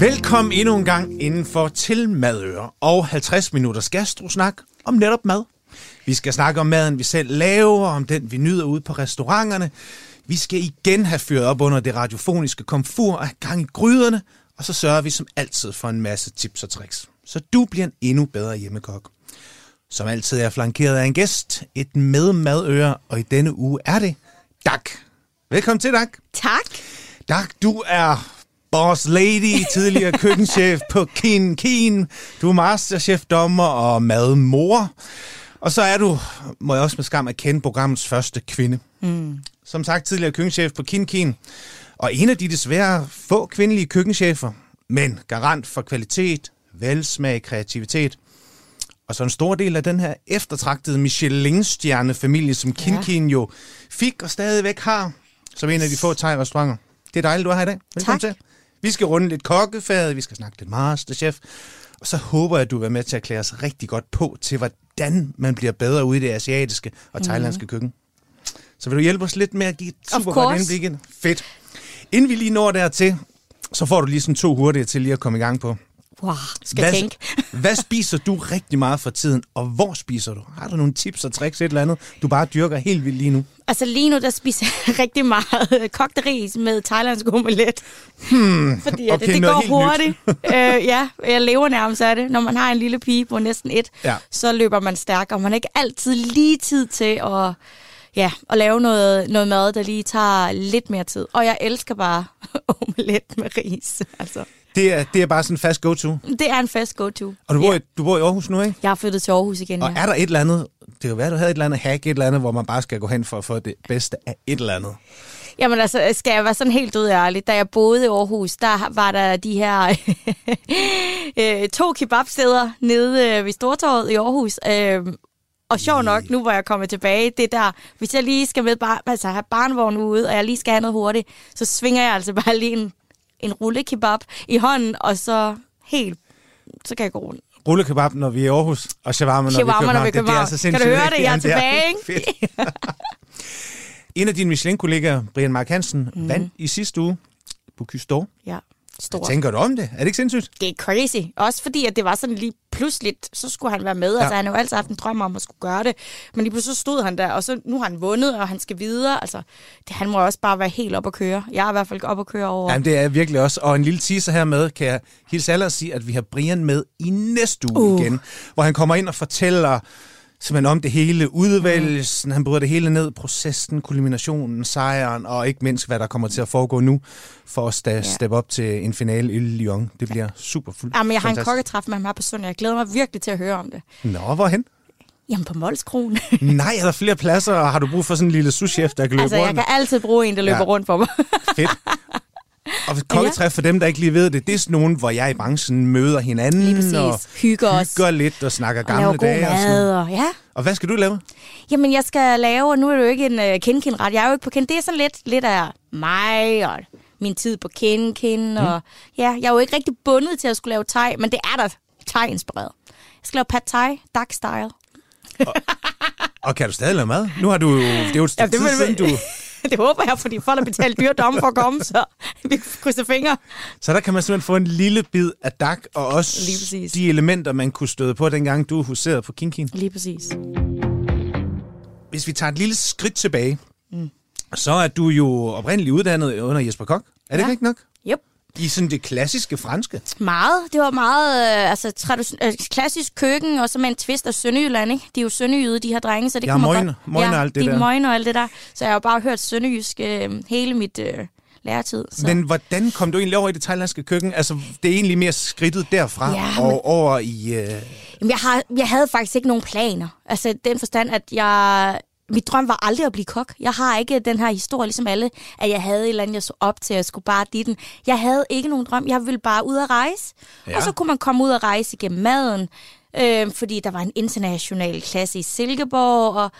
Velkommen endnu en gang inden for til Madøre og 50 minutters gastrosnak om netop mad. Vi skal snakke om maden, vi selv laver, om den, vi nyder ude på restauranterne. Vi skal igen have fyret op under det radiofoniske komfur og have gang i gryderne, og så sørger vi som altid for en masse tips og tricks, så du bliver en endnu bedre hjemmekok. Som altid er jeg flankeret af en gæst, et med madøre, og i denne uge er det Dak. Velkommen til, Dak. Tak. Dak, du er boss lady, tidligere køkkenchef på Kin Kin. Du er masterchef, dommer og madmor. Og så er du, må jeg også med skam erkende, programmets første kvinde. Mm. Som sagt, tidligere køkkenchef på Kin Kin. Og en af de desværre få kvindelige køkkenchefer, men garant for kvalitet, velsmag, kreativitet. Og så en stor del af den her eftertragtede Michelin-stjerne-familie, som Kin Ja. Kin jo fik og stadigvæk har, som en af de få thai-restauranter. Det er dejligt, du er her i dag. Velkommen Tak. til. Vi skal runde lidt kokkefaget, vi skal snakke lidt masterchef. Og så håber jeg, at du vil være med til at klæde os rigtig godt på til, hvordan man bliver bedre ude i det asiatiske og thailandske mm. køkken. Så vil du hjælpe os lidt med at give et Mhm. Super godt indblik ind? Fedt. Inden vi lige når dertil, så får du lige sådan to hurtige til lige at komme i gang på. Wow, skal jeg tænke. hvad spiser du rigtig meget for tiden, og hvor spiser du? Har du nogle tips og tricks, et eller andet, du bare dyrker helt vildt lige nu? Altså lige nu, der spiser jeg rigtig meget kogt ris med thailandsk omelet. Hmm, Fordi okay, det, det går hurtigt. øh, ja, jeg lever nærmest af det. Når man har en lille pige på næsten et, Ja. så løber man stærk, og man har ikke altid lige tid til at, ja, at lave noget, noget mad, der lige tager lidt mere tid. Og jeg elsker bare omelet med ris. Altså, Det er, det er bare sådan en fast go-to. det er en fast go-to. Og du bor, ja. i, du bor i Aarhus nu, ikke? Jeg har flyttet til Aarhus igen, Og ja. er der et eller andet, det kan være, du havde et eller andet hack, et eller andet, hvor man bare skal gå hen for at få det bedste af et eller andet. Jamen altså, skal jeg være sådan helt ud ærlig. Da jeg boede i Aarhus, der var der de her øh, to kebabsteder nede øh, ved Stortorvet i Aarhus. Øh, og sjov nok, nu hvor jeg kommer tilbage, det er der, hvis jeg lige skal med bar, altså have barnvogn ude, og jeg lige skal have noget hurtigt, så svinger jeg altså bare lige en, en rullekebab i hånden, og så helt, så kan jeg gå rundt. Rullekebab, når vi er i Aarhus, og shawarma, når Shawarma, når vi er i Det- det er København. altså Kan du høre det? Jeg er tilbage, ikke? En af dine Michelin-kollegaer, Brian Mark Hansen, mm. vandt i sidste uge på Kystor. Ja, stor. Hvad tænker du om det? Er det ikke sindssygt? det er crazy. Også fordi, at det var sådan lige pludseligt, så skulle han være med. Ja. Altså, han har jo altid haft en drøm om at skulle gøre det. Men lige pludselig så stod han der, og så nu har han vundet, og han skal videre. Altså, det, han må også bare være helt op at køre. Jeg er i hvert fald op at køre over. Jamen, det er jeg virkelig også. Og en lille teaser hermed kan jeg hilse alle og sige, at vi har Brian med i næste uge Uh. igen, hvor han kommer ind og fortæller simpelthen om det hele, udvælgelsen, han bryder det hele ned, processen, kulminationen, sejren, og ikke mindst, hvad der kommer til at foregå nu, for at sta- steppe op til en finale i Lyon. Det bliver super fuldt. Jamen, jeg har en kokketræf med ham her på søndag. Jeg glæder mig virkelig til at høre om det. Nå, hvorhen? Jamen, på Molskronen. Nej, er der flere pladser, og har du brug for sådan en lille souschef, der kan løbe altså, jeg rundt? kan altid bruge en, der løber Ja. ja. rundt for mig. Fedt. Og kokketræf for dem, der ikke lige ved det, det er sådan nogen, hvor jeg i branchen møder hinanden Lige præcis. og Hygger os. hygger lidt og snakker og gamle dage. Og, sådan. Og, ja. og hvad skal du lave? Jamen, jeg skal lave, og nu er det jo ikke en uh, kenkin-ret. Jeg er jo ikke på ken. Det er sådan lidt, lidt af mig og min tid på kenkin. Mm. Og ja, jeg er jo ikke rigtig bundet til at skulle lave thai, men det er der thai-inspireret. Jeg skal lave pad thai, dark style. Og kan du stadig lave mad? Nu har du jo, det er jo et Ja, det tid siden, du... det håber jeg, fordi folk har betalt dyre domme for at komme, så vi krydser fingre. Så der kan man simpelthen få en lille bid af dak, og også de elementer, man kunne støde på, dengang du huserede på King King. Lige præcis. Hvis vi tager et lille skridt tilbage, mm. så er du jo oprindeligt uddannet under Jesper Kok. Er det Ja. ikke nok? I sådan det klassiske franske. Meget. Det var meget øh, altså, tradition- øh, klassisk køkken, og så med en twist af Sønderjylland, ikke? De er jo sønderjyde, de her drenge, så det Ja, kommer møgne- godt. møgne og alt det de der. møgne og alt det der. Så jeg har jo bare hørt sønderjysk øh, hele mit øh, læretid. Så. Men hvordan kom du egentlig over i det thailandske køkken? Altså, det er egentlig mere skridtet derfra Ja, og men- over i... Øh... Jamen, jeg, har, jeg havde faktisk ikke nogen planer. Altså, den forstand, at jeg... Mit drøm var aldrig at blive kok. Jeg har ikke den her historie, ligesom alle, at jeg havde et eller andet, jeg så op til, at jeg skulle bare dit den. Jeg havde ikke nogen drøm. Jeg ville bare ud at rejse. Ja. Og så kunne man komme ud og rejse igennem maden, øh, fordi der var en international klasse i Silkeborg, og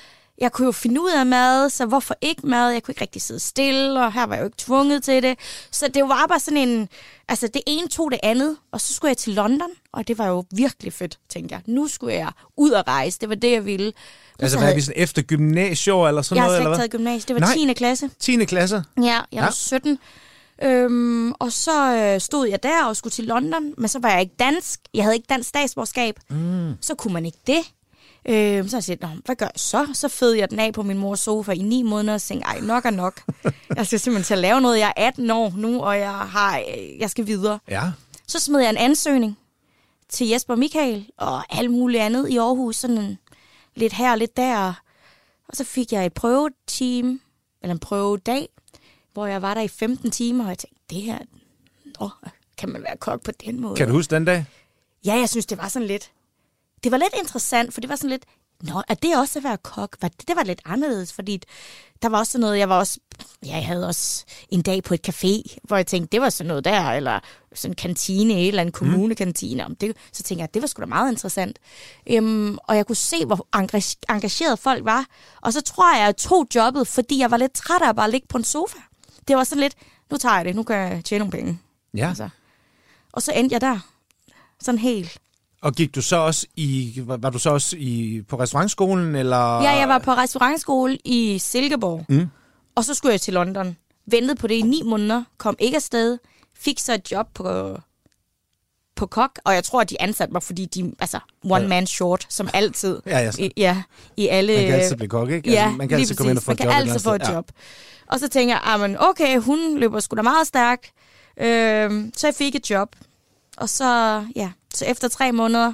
jeg kunne jo finde ud af mad, så hvorfor ikke mad? Jeg kunne ikke rigtig sidde stille, og her var jeg jo ikke tvunget til det. Så det var bare sådan en... Altså, det ene tog det andet, og så skulle jeg til London, og det var jo virkelig fedt, tænkte jeg. Nu skulle jeg ud og rejse, det var det, jeg ville. Men Altså, så hvad havde- vi sådan efter gymnasier eller sådan jeg har noget? slet Eller ikke hvad? taget gymnasiet. Det var Nej. 10. klasse. 10. klasser? Ja, jeg var Ja. 17. Øhm, og så øh, stod jeg der og skulle til London, men så var jeg ikke dansk. Jeg havde ikke dansk statsborgerskab. Mm. Så kunne man ikke det. Øhm, så har jeg Nå, hvad gør jeg så? Så fed jeg den af på min mors sofa i ni måneder og tænkte, ej, nok er nok. jeg skal simpelthen til at lave noget. Jeg er 18 år nu, og jeg, har, øh, jeg skal videre. Ja. Så smed jeg en ansøgning til Jesper Michael og alt muligt andet i Aarhus. Sådan en, lidt her og lidt der. Og så fik jeg et prøveteam, eller en prøvedag, hvor jeg var der i 15 timer, og jeg tænkte, det her, nå, kan man være kok på den måde? Kan du huske den dag? Ja, jeg synes, det var sådan lidt... Det var lidt interessant, for det var sådan lidt... Nå, er det også at være kok? Var det, det var lidt anderledes, fordi der var også noget... Jeg var også... Ja, jeg havde også en dag på et café, hvor jeg tænkte, det var sådan noget der, eller sådan en kantine, eller en kommunekantine. Om det, så tænkte jeg, det var sgu da meget interessant. Øhm, og jeg kunne se, hvor engageret folk var. Og så tror jeg, at jeg tog jobbet, fordi jeg var lidt træt af at bare ligge på en sofa. Det var sådan lidt, nu tager jeg det, nu kan jeg tjene nogle penge. Ja. Altså. Og så endte jeg der. Sådan helt. Og gik du så også i, var, du så også i, på restaurantskolen, eller? Ja, jeg var på restaurantskole i Silkeborg. Mm. Og så skulle jeg til London. Ventede på det i ni måneder. Kom ikke afsted. Fik så et job på, på kok. Og jeg tror, at de ansatte mig, fordi de, altså, one man short, som altid. Ja, ja. I, ja, i alle... Man kan altid blive kok, ikke? Ja, altså, man kan altid komme ind og få Man et kan job. et altid eller få et job. Og så tænker jeg, ah, men okay, hun løber sgu da meget stærkt. Øhm, så jeg fik et job. Og så, ja, så efter tre måneder,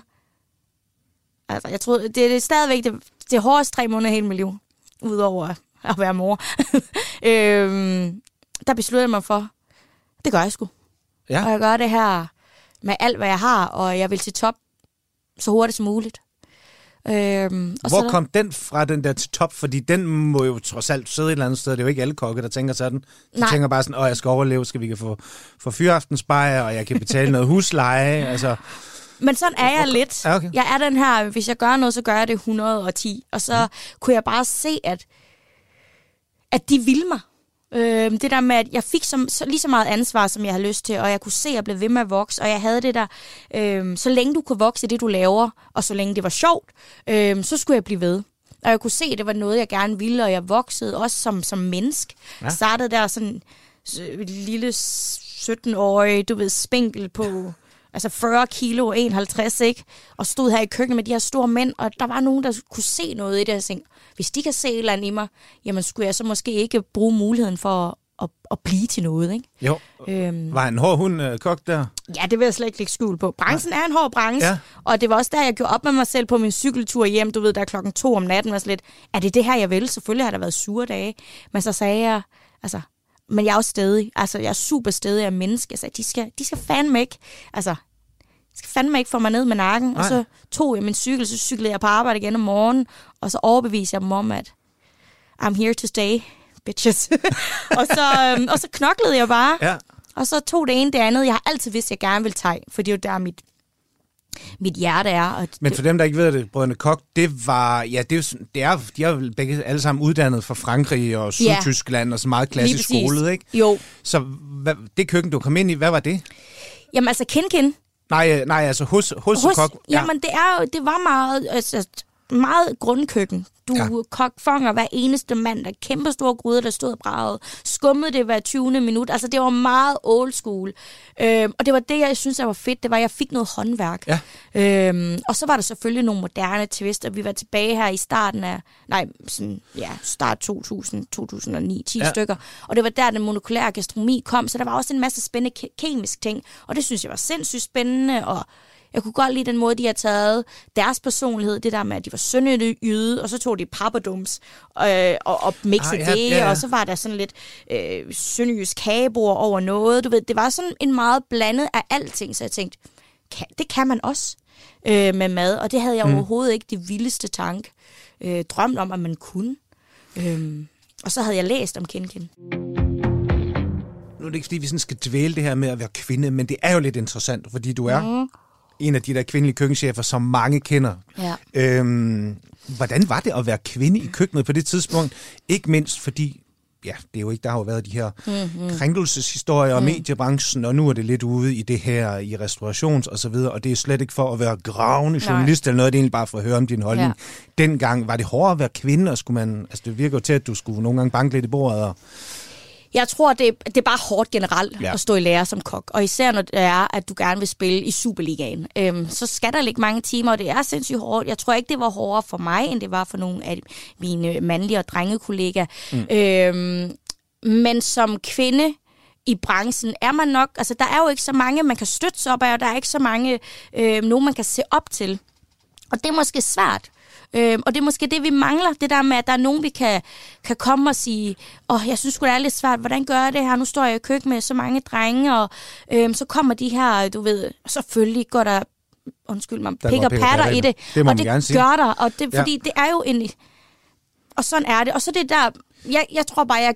altså jeg troede, det er stadigvæk det, det hårdeste tre måneder i hele mit liv, udover at være mor. øhm, der besluttede jeg mig for, det gør jeg sgu. Ja. Og jeg gør det her med alt, hvad jeg har, og jeg vil til top så hurtigt som muligt. Øhm, og Hvor så, kom den fra, den der til top? Fordi den må jo trods alt sidde et eller andet sted. Det er jo ikke alle kokke, der tænker sådan. De Nej. tænker bare sådan, åh, jeg skal overleve, skal vi kan få, få fyraftensbajer, og jeg kan betale noget husleje. Altså, Men sådan er jeg lidt. Ja, okay. Jeg er den her, hvis jeg gør noget, så gør jeg det 110. Og så mm. kunne jeg bare se, at, at de ville mig. Øh, det der med, at jeg fik så, så, lige så meget ansvar, som jeg havde lyst til, og jeg kunne se, at jeg blev ved med at vokse, og jeg havde det der, øh, så længe du kunne vokse i det, du laver, og så længe det var sjovt, øh, så skulle jeg blive ved. Og jeg kunne se, at det var noget, jeg gerne ville, og jeg voksede også som, som menneske. Ja. Jeg startede der sådan øh, lille 17-årig, du ved, spinkel på altså 40 kilo, 51, ikke? Og stod her i køkkenet med de her store mænd, og der var nogen, der kunne se noget i det, jeg tænkte, hvis de kan se et eller andet i mig, jamen skulle jeg så måske ikke bruge muligheden for at, at, blive til noget, ikke? jo, Øhm, var en hård hund øh, kok der? ja, det vil jeg slet ikke lægge skjul på. Branchen er en hård branche, Ja. ja. og det var også der, jeg gjorde op med mig selv på min cykeltur hjem, du ved, der er klokken to om natten, så lidt, er det det her, jeg vil? Selvfølgelig har der været sure dage, men så sagde jeg, altså, men jeg er også stedig, altså jeg er super stedig af menneske, jeg sagde, de skal, de skal fandme ikke, altså, de skal fandme ikke få mig ned med nakken, Nej. og så tog jeg min cykel, så cyklede jeg på arbejde igen om morgenen, og så overbeviste jeg dem om, at I'm here to stay, bitches. og, så, øhm, og så knoklede jeg bare. Ja. Og så tog det ene det andet. Jeg har altid vidst, at jeg gerne vil tage, for det er jo der, mit, mit hjerte er. Og Men for dem, der ikke ved det, Brødrene Kok, det var, ja, det er, det er, de er jo begge alle sammen uddannet fra Frankrig og Ja. Sydtyskland og så meget klassisk skolet, ikke? Jo. Så hvad, det køkken, du kom ind i, hvad var det? Jamen altså, Kinkin. Nej, øh, nej altså hos, hos, Hos, kok. Jamen, det, er det var meget, altså, meget grundkøkken. Du Ja. ja. kok fanger hver eneste mand, der kæmpe store gryder, der stod og bragede. Skummede det hver 20. minut. Altså, det var meget old school. Øhm, og det var det, jeg synes, der var fedt. Det var, at jeg fik noget håndværk. Ja. Øhm, og så var der selvfølgelig nogle moderne twister. Vi var tilbage her i starten af, nej, sådan, ja, start 2000, 2009, 10 Ja. stykker. Og det var der, den molekylære gastronomi kom, så der var også en masse spændende ke- kemisk ting. Og det synes jeg var sindssygt spændende, og jeg kunne godt lide den måde, de har taget deres personlighed, det der med, at de var sønderjyde, og så tog de papperdums øh, og, og mixede Ah, ja, det, ja, ja. og så var der sådan lidt øh, sønderjysk kagebord over noget. Du ved, det var sådan en meget blandet af alting, så jeg tænkte, kan, det kan man også øh, med mad, og det havde jeg mm. overhovedet ikke det vildeste tanke øh, drømt om, at man kunne. Øhm, og så havde jeg læst om Kinkin. Nu er det ikke, fordi vi sådan skal dvæle det her med at være kvinde, men det er jo lidt interessant, fordi du er mm. En af de der kvindelige køkkenchefer, som mange kender. Ja. Øhm, hvordan var det at være kvinde i køkkenet på det tidspunkt? Ikke mindst fordi, ja, det er jo ikke, der har jo været de her mm-hmm. krænkelseshistorier om mediebranchen, og nu er det lidt ude i det her i restaurations og så videre, og det er slet ikke for at være gravende Nej. journalist eller noget, det er egentlig bare for at høre om din holdning. Ja. Dengang var det hårdere at være kvinde, og skulle man, altså det virker jo til, at du skulle nogle gange banke lidt i bordet, og Jeg tror, det, det er bare hårdt generelt ja. at stå i lære som kok. Og især når det er, at du gerne vil spille i Superligaen. Øhm, så skal der ligge mange timer, og det er sindssygt hårdt. Jeg tror ikke, det var hårdere for mig, end det var for nogle af mine mandlige og drengekollegaer. Mm. Øhm, men som kvinde i branchen er man nok... Altså, der er jo ikke så mange, man kan støtte sig op af, og der er ikke så mange, øh, nogen man kan se op til. Og det er måske svært. Øhm, og det er måske det, vi mangler. Det der med, at der er nogen, vi kan, kan komme og sige, åh, oh, jeg synes det er lidt svært. Hvordan gør jeg det her? Nu står jeg i køkken med så mange drenge, og øhm, så kommer de her, du ved, selvfølgelig går der, undskyld mig, Der pik og og patter patter i det. det. Og det gerne sige. gør der, og det, Ja. fordi det er jo en... Og sådan er det. Og så det der, jeg, jeg tror bare, jeg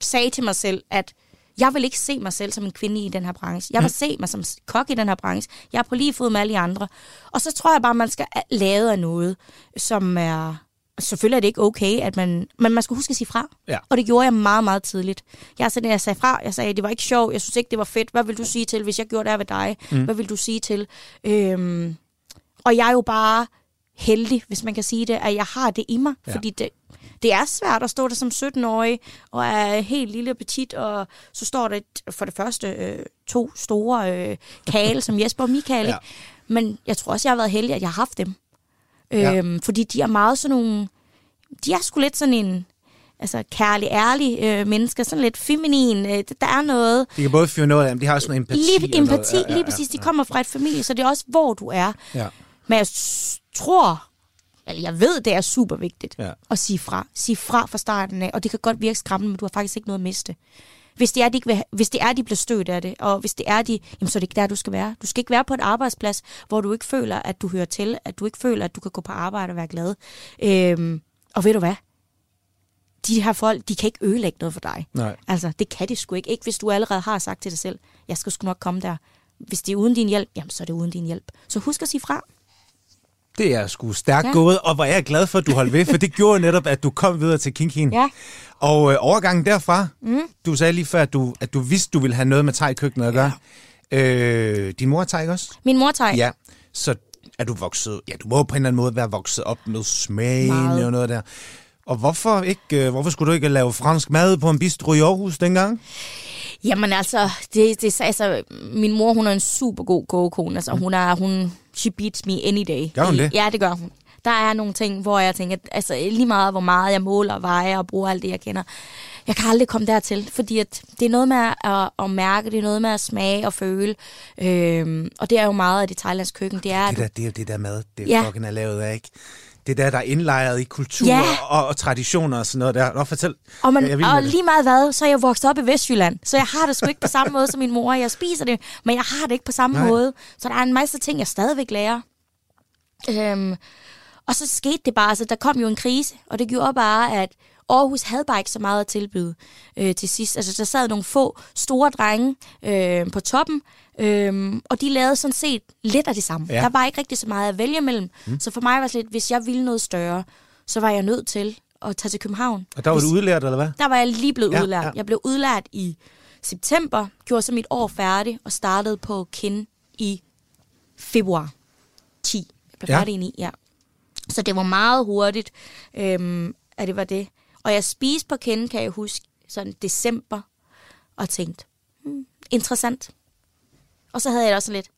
sagde til mig selv, at jeg vil ikke se mig selv som en kvinde i den her branche. Jeg vil se mig som kok i den her branche. Jeg er på lige fod med alle de andre. Og så tror jeg bare, man skal lade af noget, som er... Selvfølgelig er det ikke okay, at man... Men man skal huske at sige fra. Ja. Og det gjorde jeg meget, meget tidligt. Jeg, sådan, jeg sagde fra. Jeg sagde, det var ikke sjovt. Jeg synes ikke, det var fedt. Hvad vil du sige til, hvis jeg gjorde det her ved dig? Mm. Hvad vil du sige til? Øhm, og jeg er jo bare heldig, hvis man kan sige det, at jeg har det i mig. Ja. Fordi det, det er svært at stå der som 17-årig og er helt lille og petit, og så står der et- for det første øh, to store øh, kale, som Jesper og Michael. Ja. Ja. Men jeg tror også, jeg har været heldig, at jeg har haft dem. Ja. Øhm, fordi de er meget sådan nogle... De er sgu lidt sådan en altså kærlig, ærlig øh, mennesker, sådan lidt feminin. Øh, der er noget... De kan både fyre noget af dem, de har også noget empati. Lige og noget- empati, lige præcis. De kommer fra et familie, så det er også, hvor du er. Ja. Men jeg tror, eller jeg ved, det er super vigtigt Ja. at sige fra. Sige fra fra starten af, og det kan godt virke skræmmende, men du har faktisk ikke noget at miste. Hvis det er, de, ikke vil, hvis det er, de bliver stødt af det, og hvis det er, de, jamen, så er det ikke der, du skal være. Du skal ikke være på et arbejdsplads, hvor du ikke føler, at du hører til, at du ikke føler, at du kan gå på arbejde og være glad. Øhm, og ved du hvad? De her folk, de kan ikke ødelægge noget for dig. Nej. Altså, det kan de sgu ikke. Ikke hvis du allerede har sagt til dig selv, jeg skal sgu nok komme der. Hvis det er uden din hjælp, jamen så er det uden din hjælp. Så husk at sige fra. Det er sgu stærkt ja. Gået, og hvor er jeg glad for, at du holdt ved, for det gjorde netop, at du kom videre til Kinkin. Ja. Og øh, overgangen derfra, mm. du sagde lige før, at du, at du vidste, du ville have noget med thai-køkkenet at gøre. Ja. Øh, din mor er thai også? Min mor tager Ja. Så er du vokset, ja, du må på en eller anden måde være vokset op med smagen Meget. og noget der. Og hvorfor, ikke, øh, hvorfor skulle du ikke lave fransk mad på en bistro i Aarhus dengang? Jamen altså, det, det, altså, min mor, hun er en super god kogekone. Altså, hun er, hun, she beats me any day. Gør hun det? Ja, det gør hun. Der er nogle ting, hvor jeg tænker, altså lige meget, hvor meget jeg måler vejer og bruger alt det, jeg kender. Jeg kan aldrig komme dertil, fordi at det er noget med at, at mærke, det er noget med at smage og føle. Øhm, og det er jo meget af det thailandske køkken. Det er, Det, der, det er jo det der mad, det Ja. ja. fucking er lavet af, ikke? Det der, der er indlejret i kultur Ja. og, og traditioner og sådan noget der. Nå, fortæl. Og, man, Jeg med og lige meget hvad, så er jeg vokset op i Vestjylland. Så jeg har det sgu ikke på samme måde som min mor. Jeg spiser det, men jeg har det ikke på samme Nej. måde. Så der er en masse ting, jeg stadigvæk lærer. Øhm, og så skete det bare, altså der kom jo en krise, og det gjorde bare, at Aarhus havde bare ikke så meget at tilbyde øh, til sidst. Altså der sad nogle få store drenge øh, på toppen, øh, og de lavede sådan set lidt af det samme. Ja. Der var ikke rigtig så meget at vælge mellem. Mm. Så for mig var det lidt, hvis jeg ville noget større, så var jeg nødt til at tage til København. Og der var Hvis- du udlært, eller hvad? der var jeg lige blevet Ja, udlært. ja. Jeg blev udlært i september, gjorde så mit år færdig og startede på KIN i februar 10. Jeg blev Ja. ja. færdig i 9, ja. Så det var meget hurtigt, øhm, at det var det. Og jeg spiste på KIN, kan jeg huske, sådan december, og tænkte, hmm, interessant. Og så havde jeg det også lidt,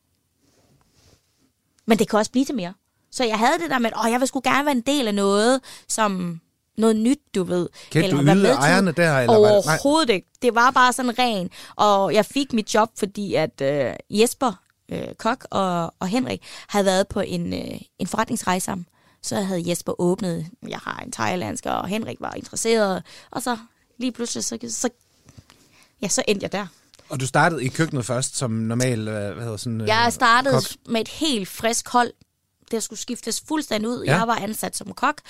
men det kan også blive til mere. Så jeg havde det der med, at jeg vil sgu gerne være en del af noget, som noget nyt, du ved. Kendte du være ydede med til- ejerne der, eller? Overhovedet ikke. Det var bare sådan ren. Og jeg fik mit job, fordi at øh, Jesper, øh, Kok og, og Henrik havde været på en, øh, en forretningsrejse sammen. Så havde Jesper åbnet, jeg har en thailandsk, og Henrik var interesseret. Og så lige pludselig, så, så, ja, så endte jeg der. Og du startede i køkkenet først, som normal, øh, hvad hedder sådan... øh, Jeg startede kok. med et helt frisk hold. Det skulle skiftes fuldstændig ud. Ja. Jeg var ansat som kok.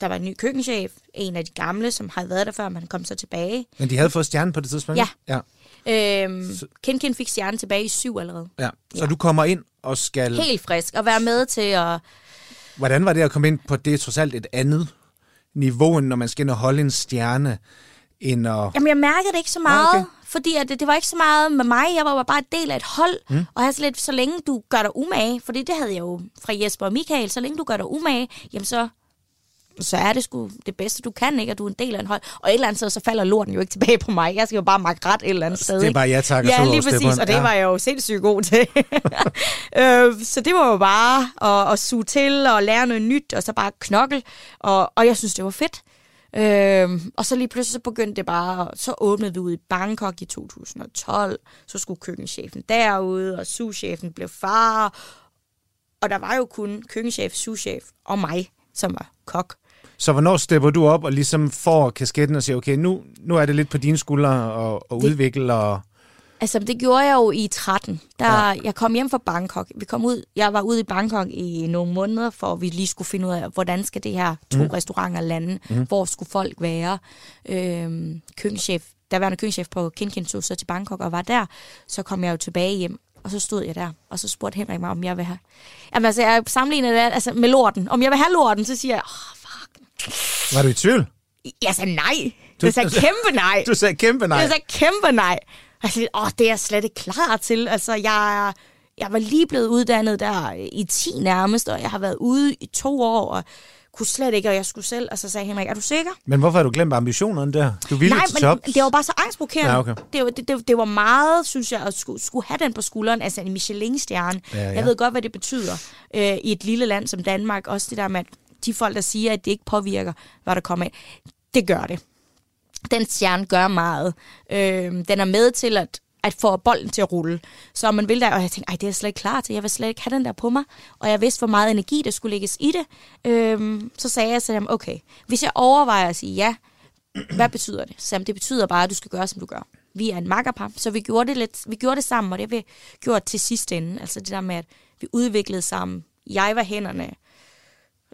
Der var en ny køkkenchef, en af de gamle, som havde været der før, man kom så tilbage. Men de havde fået stjerne på det tidspunkt? Ja. ja. Øhm, Ken Ken fik stjernen tilbage i syv allerede. ja. Så Ja. du kommer ind og skal... Helt frisk. Og være med til at... Hvordan var det at komme ind på det trods alt et andet niveau, end når man skal ind og holde en stjerne, end at... Jamen, jeg mærkede det ikke så meget. okay. Fordi at det, det var ikke så meget med mig. Jeg var bare et del af et hold. Mm. Og jeg så lidt, så længe du gør dig umage, for det havde jeg jo fra Jesper og Michael, så længe du gør dig umage, jamen så så er det sgu det bedste, du kan, ikke? Og du er en del af en hold. Og et eller andet sted, så falder lorten jo ikke tilbage på mig. Jeg skal jo bare makke ret et eller andet sted. Det er bare ja tak Ja, lige præcis, stepperen. og det Ja. var jeg jo sindssygt god til. øh, så det var jo bare at, at suge til og lære noget nyt, og så bare knokle. Og, og jeg synes, det var fedt. Øh, og så lige pludselig så begyndte det bare, så åbnede vi ud i Bangkok i 2012. Så skulle køkkenchefen derude, og souschefen blev far. Og der var jo kun køkkenchef, souschef og mig, som var kok. Så hvornår stepper du op og ligesom får kasketten og siger, okay, nu, nu er det lidt på dine skuldre og, og Det- udvikle og... Altså, det gjorde jeg jo i 13. Der, Ja. Jeg kom hjem fra Bangkok. Vi kom ud, jeg var ude i Bangkok i nogle måneder, for at vi lige skulle finde ud af, hvordan skal det her to mm. restauranter lande? Mm. Hvor skulle folk være? Øhm, køkkenchef, der var en køkkenchef på Kinkin så til Bangkok og var der. Så kom jeg jo tilbage hjem, og så stod jeg der, og så spurgte Henrik mig, om jeg vil have... Jamen altså, jeg sammenligner det altså, med lorten. Om jeg vil have lorten, så siger jeg, oh, fuck. Var du i tvivl? Jeg sagde nej. Du- Jeg sagde kæmpe nej. Du sagde kæmpe nej. Jeg sagde kæmpe nej. Sagde, åh, det er jeg slet ikke klar til. Altså, jeg, jeg var lige blevet uddannet der i 10 nærmest, og jeg har været ude i to år, og kunne slet ikke, og jeg skulle selv. Og så sagde Henrik, er du sikker? Men hvorfor har du glemt ambitionerne der? Du ville Nej, til men top. det var bare så angstprovokerende. Ja, okay. det, var, det, det, det var meget, synes jeg, at skulle, skulle have den på skulderen, altså en Michelin-stjerne. Ja, ja. Jeg ved godt, hvad det betyder øh, i et lille land som Danmark. Også det der med, at de folk, der siger, at det ikke påvirker, hvad der kommer af. Det gør det. Den stjerne gør meget. Øh, den er med til at at få bolden til at rulle. Så man vil der, og jeg tænkte, ej, det er jeg slet ikke klar til. Jeg vil slet ikke have den der på mig. Og jeg vidste, hvor meget energi, der skulle lægges i det. Øhm, så sagde jeg til dem, okay, hvis jeg overvejer at sige ja, hvad betyder det? Så det betyder bare, at du skal gøre, som du gør. Vi er en makkerpar, så vi gjorde det, lidt, vi gjorde det sammen, og det har vi gjort til sidste ende. Altså det der med, at vi udviklede sammen. Jeg var hænderne,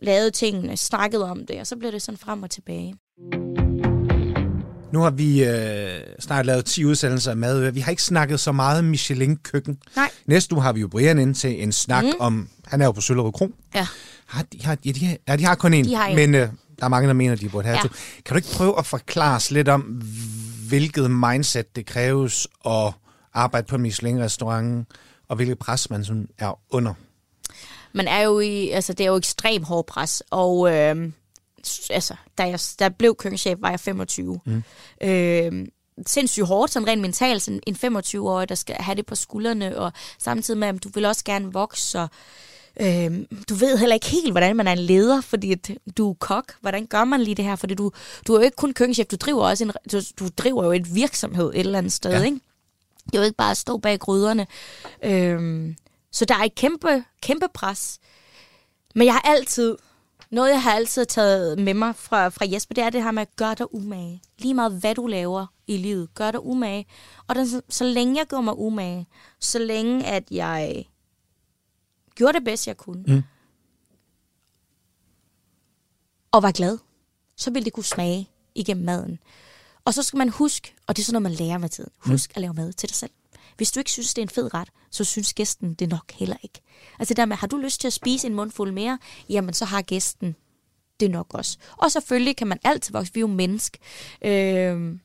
lavede tingene, snakkede om det, og så blev det sådan frem og tilbage. Nu har vi øh, snart lavet 10 udsendelser af mad. Vi har ikke snakket så meget Michelin-køkken. Nej. Næste uge har vi jo Brian ind til en snak mm. om... Han er jo på Søllerød Kro. Ja. Har, de, har, ja, de, har, ja, de har kun en, De har en. men øh, der er mange, der mener, de burde have Ja. to. Kan du ikke prøve at forklare os lidt om, hvilket mindset det kræves at arbejde på Michelin-restaurant, og hvilket pres man sådan er under? Man er jo i, altså det er jo ekstrem hård pres, og øh, altså, da jeg da jeg blev køkkenchef, var jeg 25. Mm. Øh, sindssygt hårdt, sådan rent mentalt, sådan en 25-årig, der skal have det på skuldrene, og samtidig med, at du vil også gerne vokse, og øh, du ved heller ikke helt, hvordan man er en leder, fordi at du er kok. Hvordan gør man lige det her? Fordi du, du er jo ikke kun køkkenchef, du driver også en, du, du driver jo et virksomhed et eller andet sted, Ja. ikke? Det er jo ikke bare at stå bag gryderne. Øhm, så der er et kæmpe, kæmpe pres. Men jeg har altid, noget jeg har altid taget med mig fra, fra Jesper, det er det her med at gøre dig umage. Lige meget hvad du laver i livet, gør dig umage. Og den, så længe jeg gjorde mig umage, så længe at jeg gjorde det bedst jeg kunne, Mm. og var glad, så ville det kunne smage igennem maden. Og så skal man huske, og det er sådan noget, man lærer med tiden, husk at lave mad til dig selv. Hvis du ikke synes, det er en fed ret, så synes gæsten det nok heller ikke. Altså dermed, der med, har du lyst til at spise en mundfuld mere, jamen så har gæsten det nok også. Og selvfølgelig kan man altid vokse, vi er jo menneske. Øhm,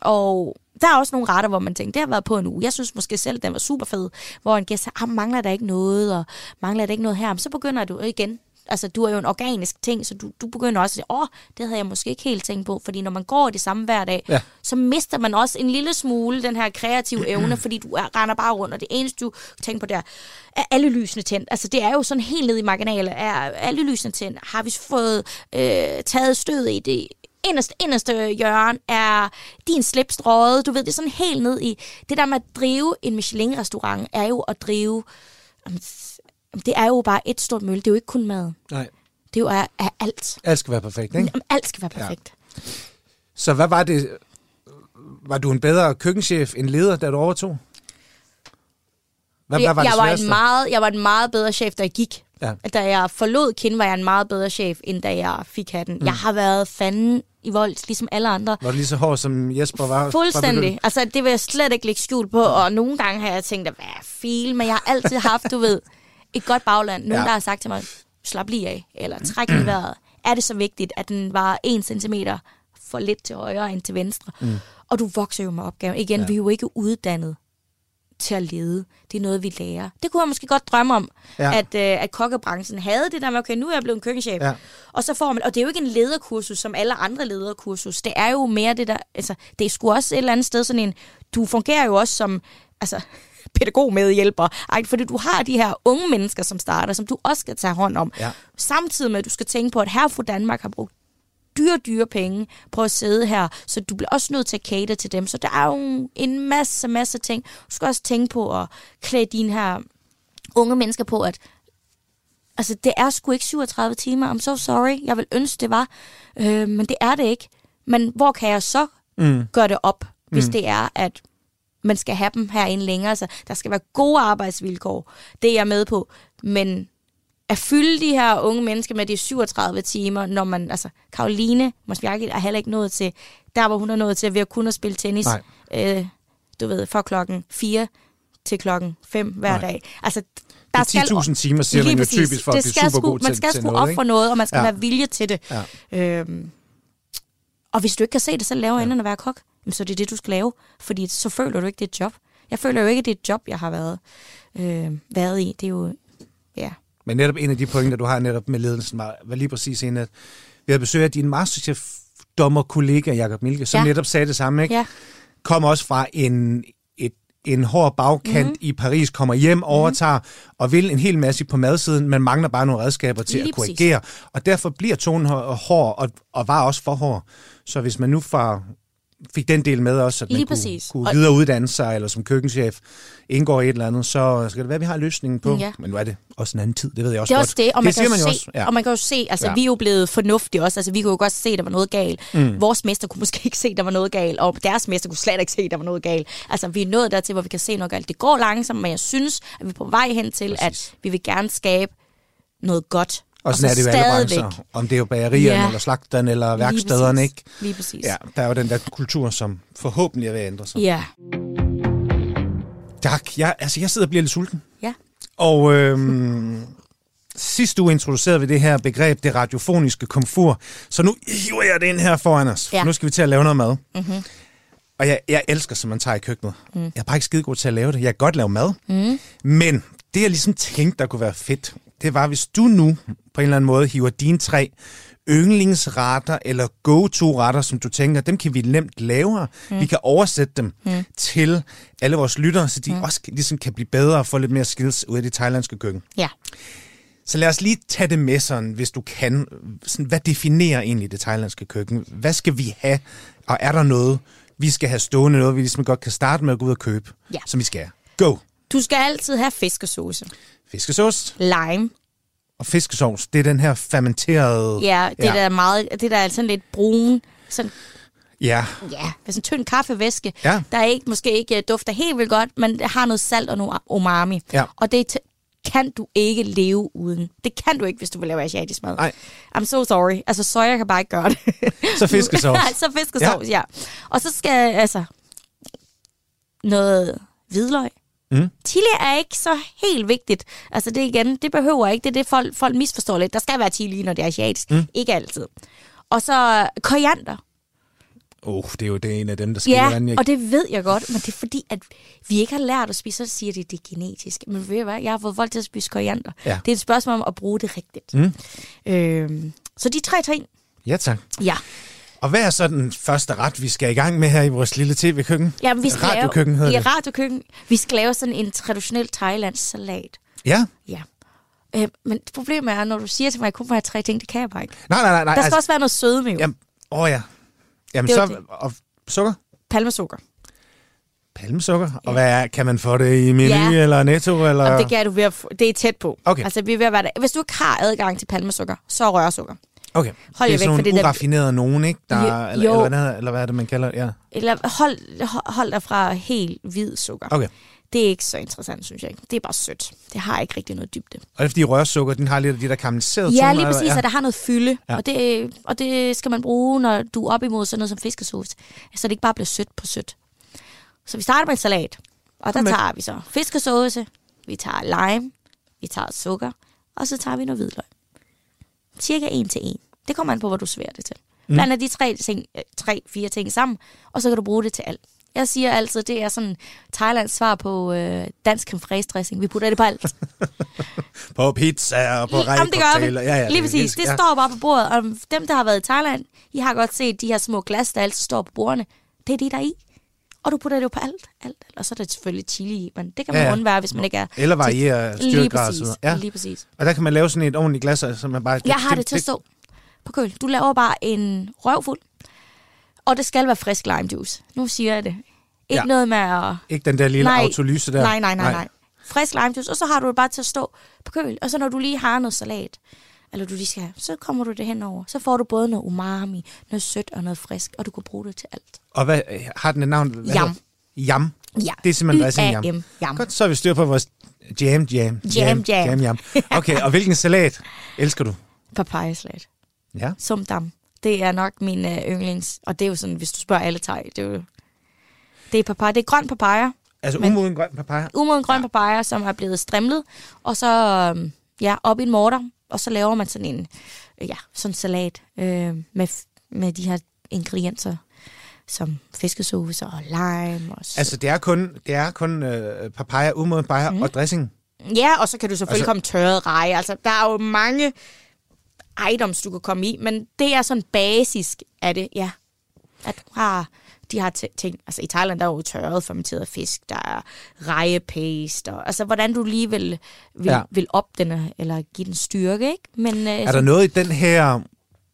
og der er også nogle retter, hvor man tænker, det har været på en uge. Jeg synes måske selv, den var super fed, hvor en gæst siger, ah, mangler der ikke noget, og mangler der ikke noget her. Men så begynder du igen. Altså, du er jo en organisk ting, så du, du begynder også at sige, åh, det havde jeg måske ikke helt tænkt på. Fordi når man går i det samme hver dag, Ja. så mister man også en lille smule den her kreative evne, fordi du er, render bare rundt, og det eneste, du tænker på der, er alle lysene tændt. Altså, det er jo sådan helt nede i marginalet. Er alle lysene tændt? Har vi fået øh, taget stød i det inderste, inderste hjørne er din slips strøget. Du ved, det er sådan helt ned i... Det der med at drive en Michelin-restaurant, er jo at drive... Det er jo bare et stort mølle. Det er jo ikke kun mad. Nej. Det er jo er, er alt. Alt skal være perfekt, ikke? Jamen, alt skal være perfekt. Så hvad var det? Var du en bedre køkkenchef end leder, da du overtog? Hvad, hvad jeg, var det jeg, var sværeste? en meget, jeg var en meget bedre chef, da jeg gik. Ja. Da jeg forlod Kin, var jeg en meget bedre chef, end da jeg fik hatten. Mm. Jeg har været fanden i vold, ligesom alle andre. Var du lige så hård, som Jesper var? Fuldstændig. Altså, det vil jeg slet ikke lægge skjul på. Og nogle gange har jeg tænkt, hvad er fil? Men jeg har altid haft, du ved, et godt bagland. Nogen, Ja. der har sagt til mig, slap lige af, eller træk lige vejret. Er det så vigtigt, at den var en centimeter for lidt til højre end til venstre? Mm. Og du vokser jo med opgaven. Igen, ja. vi er jo ikke uddannet til at lede. Det er noget, vi lærer. Det kunne jeg måske godt drømme om, ja. at, øh, at kokkebranchen havde det der med, okay, nu er jeg blevet en køkkenchef. Ja. Og så får man, og det er jo ikke en lederkursus, som alle andre lederkursus. Det er jo mere det der, altså, det er sgu også et eller andet sted sådan en, du fungerer jo også som, altså, pædagogmedhjælper, ej, fordi du har de her unge mennesker, som starter, som du også skal tage hånd om. Ja. Samtidig med, at du skal tænke på, at her for Danmark har brugt dyre, dyre penge på at sidde her, så du bliver også nødt til at cater til dem. Så der er jo en masse, masse ting. Du skal også tænke på at klæde dine her unge mennesker på, at altså, det er sgu ikke 37 timer. I'm so sorry. Jeg vil ønske, det var. Øh, men det er det ikke. Men hvor kan jeg så mm. gøre det op, hvis mm. det er, at man skal have dem herinde længere. Så der skal være gode arbejdsvilkår. Det er jeg med på. Men at fylde de her unge mennesker med de 37 timer, når man, altså, Karoline Mosbjergit er heller ikke nået til, der hvor hun er nået til ved at kun at spille tennis, Nej. øh, du ved, fra klokken 4 til klokken 5 hver Nej. dag. Altså, Det er 10.000 timer, siger man jo præcis. typisk for at det blive skal super god sgu, Man skal noget, op ikke? for noget, og man skal Ja. være vilje til det. Ja. Øhm, og hvis du ikke kan se det, så laver ja. at være kok. Så er det det, du skal lave. Fordi så føler du ikke, det er et job. Jeg føler jo ikke, det er et job, jeg har været, øh, været i. Det er jo, ja. Men netop en af de pointer, du har netop med ledelsen, var, var lige præcis en, at vi havde besøg af din masterchef-dommer-kollega, Jakob Milke, som ja. Netop sagde det samme, ikke? Ja. Kom også fra en, et, en hård bagkant Mhm. mm. i Paris, kommer hjem, overtager og vil en hel masse på madsiden, men mangler bare nogle redskaber til Lige at præcis. korrigere. Og derfor bliver tonen hår- hård, og, og var også for hård. Så hvis man nu får, fik den del med også, at man Lige kunne, præcis. kunne Og- videreuddanne sig, eller som køkkenchef indgår i et eller andet, så skal det være, at vi har løsningen på. Ja. Men nu er det også en anden tid, det ved jeg også Det er godt. også det, og man, siger kan man jo jo se, også. Ja. og man kan jo se, altså ja. vi er jo blevet fornuftige også, altså vi kunne jo godt se, at der var noget galt. Mm. Vores mester kunne måske ikke se, at der var noget galt, og deres mester kunne slet ikke se, at der var noget galt. Altså vi er nået dertil, hvor vi kan se noget galt. Det går langsomt, men jeg synes, at vi er på vej hen til, Præcis. at vi vil gerne skabe noget godt. Og sådan er det jo alle brancher. Om det er jo bagerierne, Ja. eller slagterne, eller værkstederne, Lige ikke? Lige præcis. Ja, der er jo den der kultur, som forhåbentlig er ved at ændre sig. Ja. Tak. Jeg, altså, jeg sidder og bliver lidt sulten. ja. Og øhm, sidste uge introducerede vi det her begreb, det radiofoniske komfur. Så nu hiver jeg det ind her foran os. Ja. Nu skal vi til at lave noget mad. Mm-hmm. Og jeg, jeg elsker, som man tager i køkkenet. Mm. Jeg er bare ikke skide god til at lave det. Jeg kan godt lave mad. Mm. Men det, jeg ligesom tænkte, der kunne være fedt, det var, hvis du nu på en eller anden måde hiver dine tre yndlingsretter eller go-to-retter, som du tænker, dem kan vi nemt lave. Mm. Vi kan oversætte dem mm. til alle vores lyttere, så de mm. også ligesom kan blive bedre og få lidt mere skills ud af det thailandske køkken. Ja. Så lad os lige tage det med sådan, hvis du kan. Sådan, hvad definerer egentlig det thailandske køkken? Hvad skal vi have? Og er der noget, vi skal have stående, noget vi ligesom godt kan starte med at gå ud og købe, Ja. som vi skal? Go! Du skal altid have fiskesauce. Fiskesauce Lime. Og fiskesauce, det er den her fermenterede... Ja, det Ja. der er meget, det der er sådan lidt brun, sådan Ja, ja, med sådan en tynd kaffevæske, Ja. der ikke, måske ikke øh, dufter helt vildt godt, men det har noget salt og noget umami. Ja. Og det kan du ikke leve uden. Det kan du ikke, hvis du vil lave asiatisk mad. Nej. I'm so sorry. Altså, soja kan bare ikke gøre det. Så. Nej, så fiskesauce, ja. ja. Og så skal, altså, noget hvidløg. Mm. Chili er ikke så helt vigtigt. Altså det igen, det behøver ikke. Det er det, folk, folk misforstår lidt. Der skal være chili, når det er asiatisk. Mm. Ikke altid. Og så koriander. oh, det er jo det er en af dem, der skal Ja, være og det ved jeg godt, men det er fordi, at vi ikke har lært at spise, så siger de, at det er genetisk. Men ved du hvad, jeg har fået folk til at spise koriander. Ja. Det er et spørgsmål om at bruge det rigtigt. Mm. Øhm, så de tre ting, Ja, tak. ja. Og hvad er så den første ret, vi skal i gang med her i vores lille tv-køkken? ja vi skal Radiokøkken lave, hedder ja, det. radiokøkken. Vi skal lave sådan en traditionel thailandsk salat. Ja. Ja. Øh, men problemet er, når du siger til mig, at jeg kun må have tre ting, det kan jeg bare ikke. Nej, nej, nej. nej Der skal også være noget sødme jo. Jamen, åh ja. Jamen Det så... det. Og sukker? Palmesukker. Palmesukker? Og hvad er, kan man få det i Menu Ja. eller Netto? Eller? Og det, kan du ved at det er tæt på. Okay. Altså, vi er ved at være der. Hvis du ikke har adgang til palmesukker, så rørsukker. Okay. Hold det er væk sådan det nogle der- uraffinerede nogen, ikke? Der, Jo- eller, jo. eller, hvad, eller hvad er det, man kalder det? Ja. Eller hold, hold- dig fra helt hvid sukker. Okay. Det er ikke så interessant, synes jeg. Det er bare sødt. Det har ikke rigtig noget dybde. Og det er fordi rørsukker, den har lidt af de der karamelliserede Ja, lige eller- præcis, at der har noget fylde. Ja. Ja. Og, det, og det skal man bruge, når du er op imod sådan noget som fiskesauce. Så det ikke bare bliver sødt på sødt. Så vi starter med en salat. Og der tager vi så fiskesauce, vi tager lime, vi tager sukker, og så tager vi noget hvidløg. Cirka en til en. Det kommer an på, hvor du sværer det til. Mm. Blander de tre, ting, øh, tre, fire ting sammen, og så kan du bruge det til alt. Jeg siger altid, det er sådan Thailands svar på øh, dansk creme dressing. Vi putter det på alt. På pizza og på rækkecocktail. Ja, ja, Lige præcis. elsker- Det ja. står bare på bordet. Og dem, der har været i Thailand, I har godt set de her små glas, der altid står på bordene. Det er det, der er i. Og du putter det jo på alt. alt. Og så er der selvfølgelig chili i, men det kan man Ja, undvære, hvis man ikke er... Eller variere Lige styrkegrad så præcis. Ja. Lige præcis. Og der kan man lave sådan et ordentligt glas, som man bare... Jeg har det til at stå på køl. Du laver bare en røvfuld, og det skal være frisk lime juice. Nu siger jeg det. Ikke Ja. noget med at... Ikke den der lille Nej. autolyse der. Nej, nej, nej, nej. Frisk lime juice, og så har du det bare til at stå på køl. Og så når du lige har noget salat, eller du lige skal have, så kommer du det henover. Så får du både noget umami, noget sødt og noget frisk, og du kan bruge det til alt. Og hvad har den et navn? Hvad Jam. Jam. Ja. Det er simpelthen dressing jam. Y-A-M, jam. Godt, så har vi styr på vores jam, jam. Jam, jam. jam, jam. Okay, og hvilken salat elsker du? Papayasalat. Ja. Sumdam. Det er nok min øh, yndlings. Og det er jo sådan, hvis du spørger alle thai, det er jo... Det er papaya. Det er grøn papaya. Altså umoden grøn papaya. Umoden grøn papaya, som er blevet strimlet. Og så øhm, ja, op i en morter. Og så laver man sådan en øh, ja, sådan en salat øh, med, med de her ingredienser som fiskesauce og lime. Og s- Altså det er kun, det er kun øh, papaya, umoden papaya mm. og dressing. Ja, og så kan du selvfølgelig altså, komme tørret reje. Altså, der er jo mange items, du kan komme i, men det er sådan basisk af det, ja. At du har de har ting, altså i Thailand der er jo tørret fermenteret fisk, der er rejepaste, og, altså hvordan du lige vil, vil, Ja. vil op den, eller give den styrke, ikke? Men, øh, Er der noget i den her...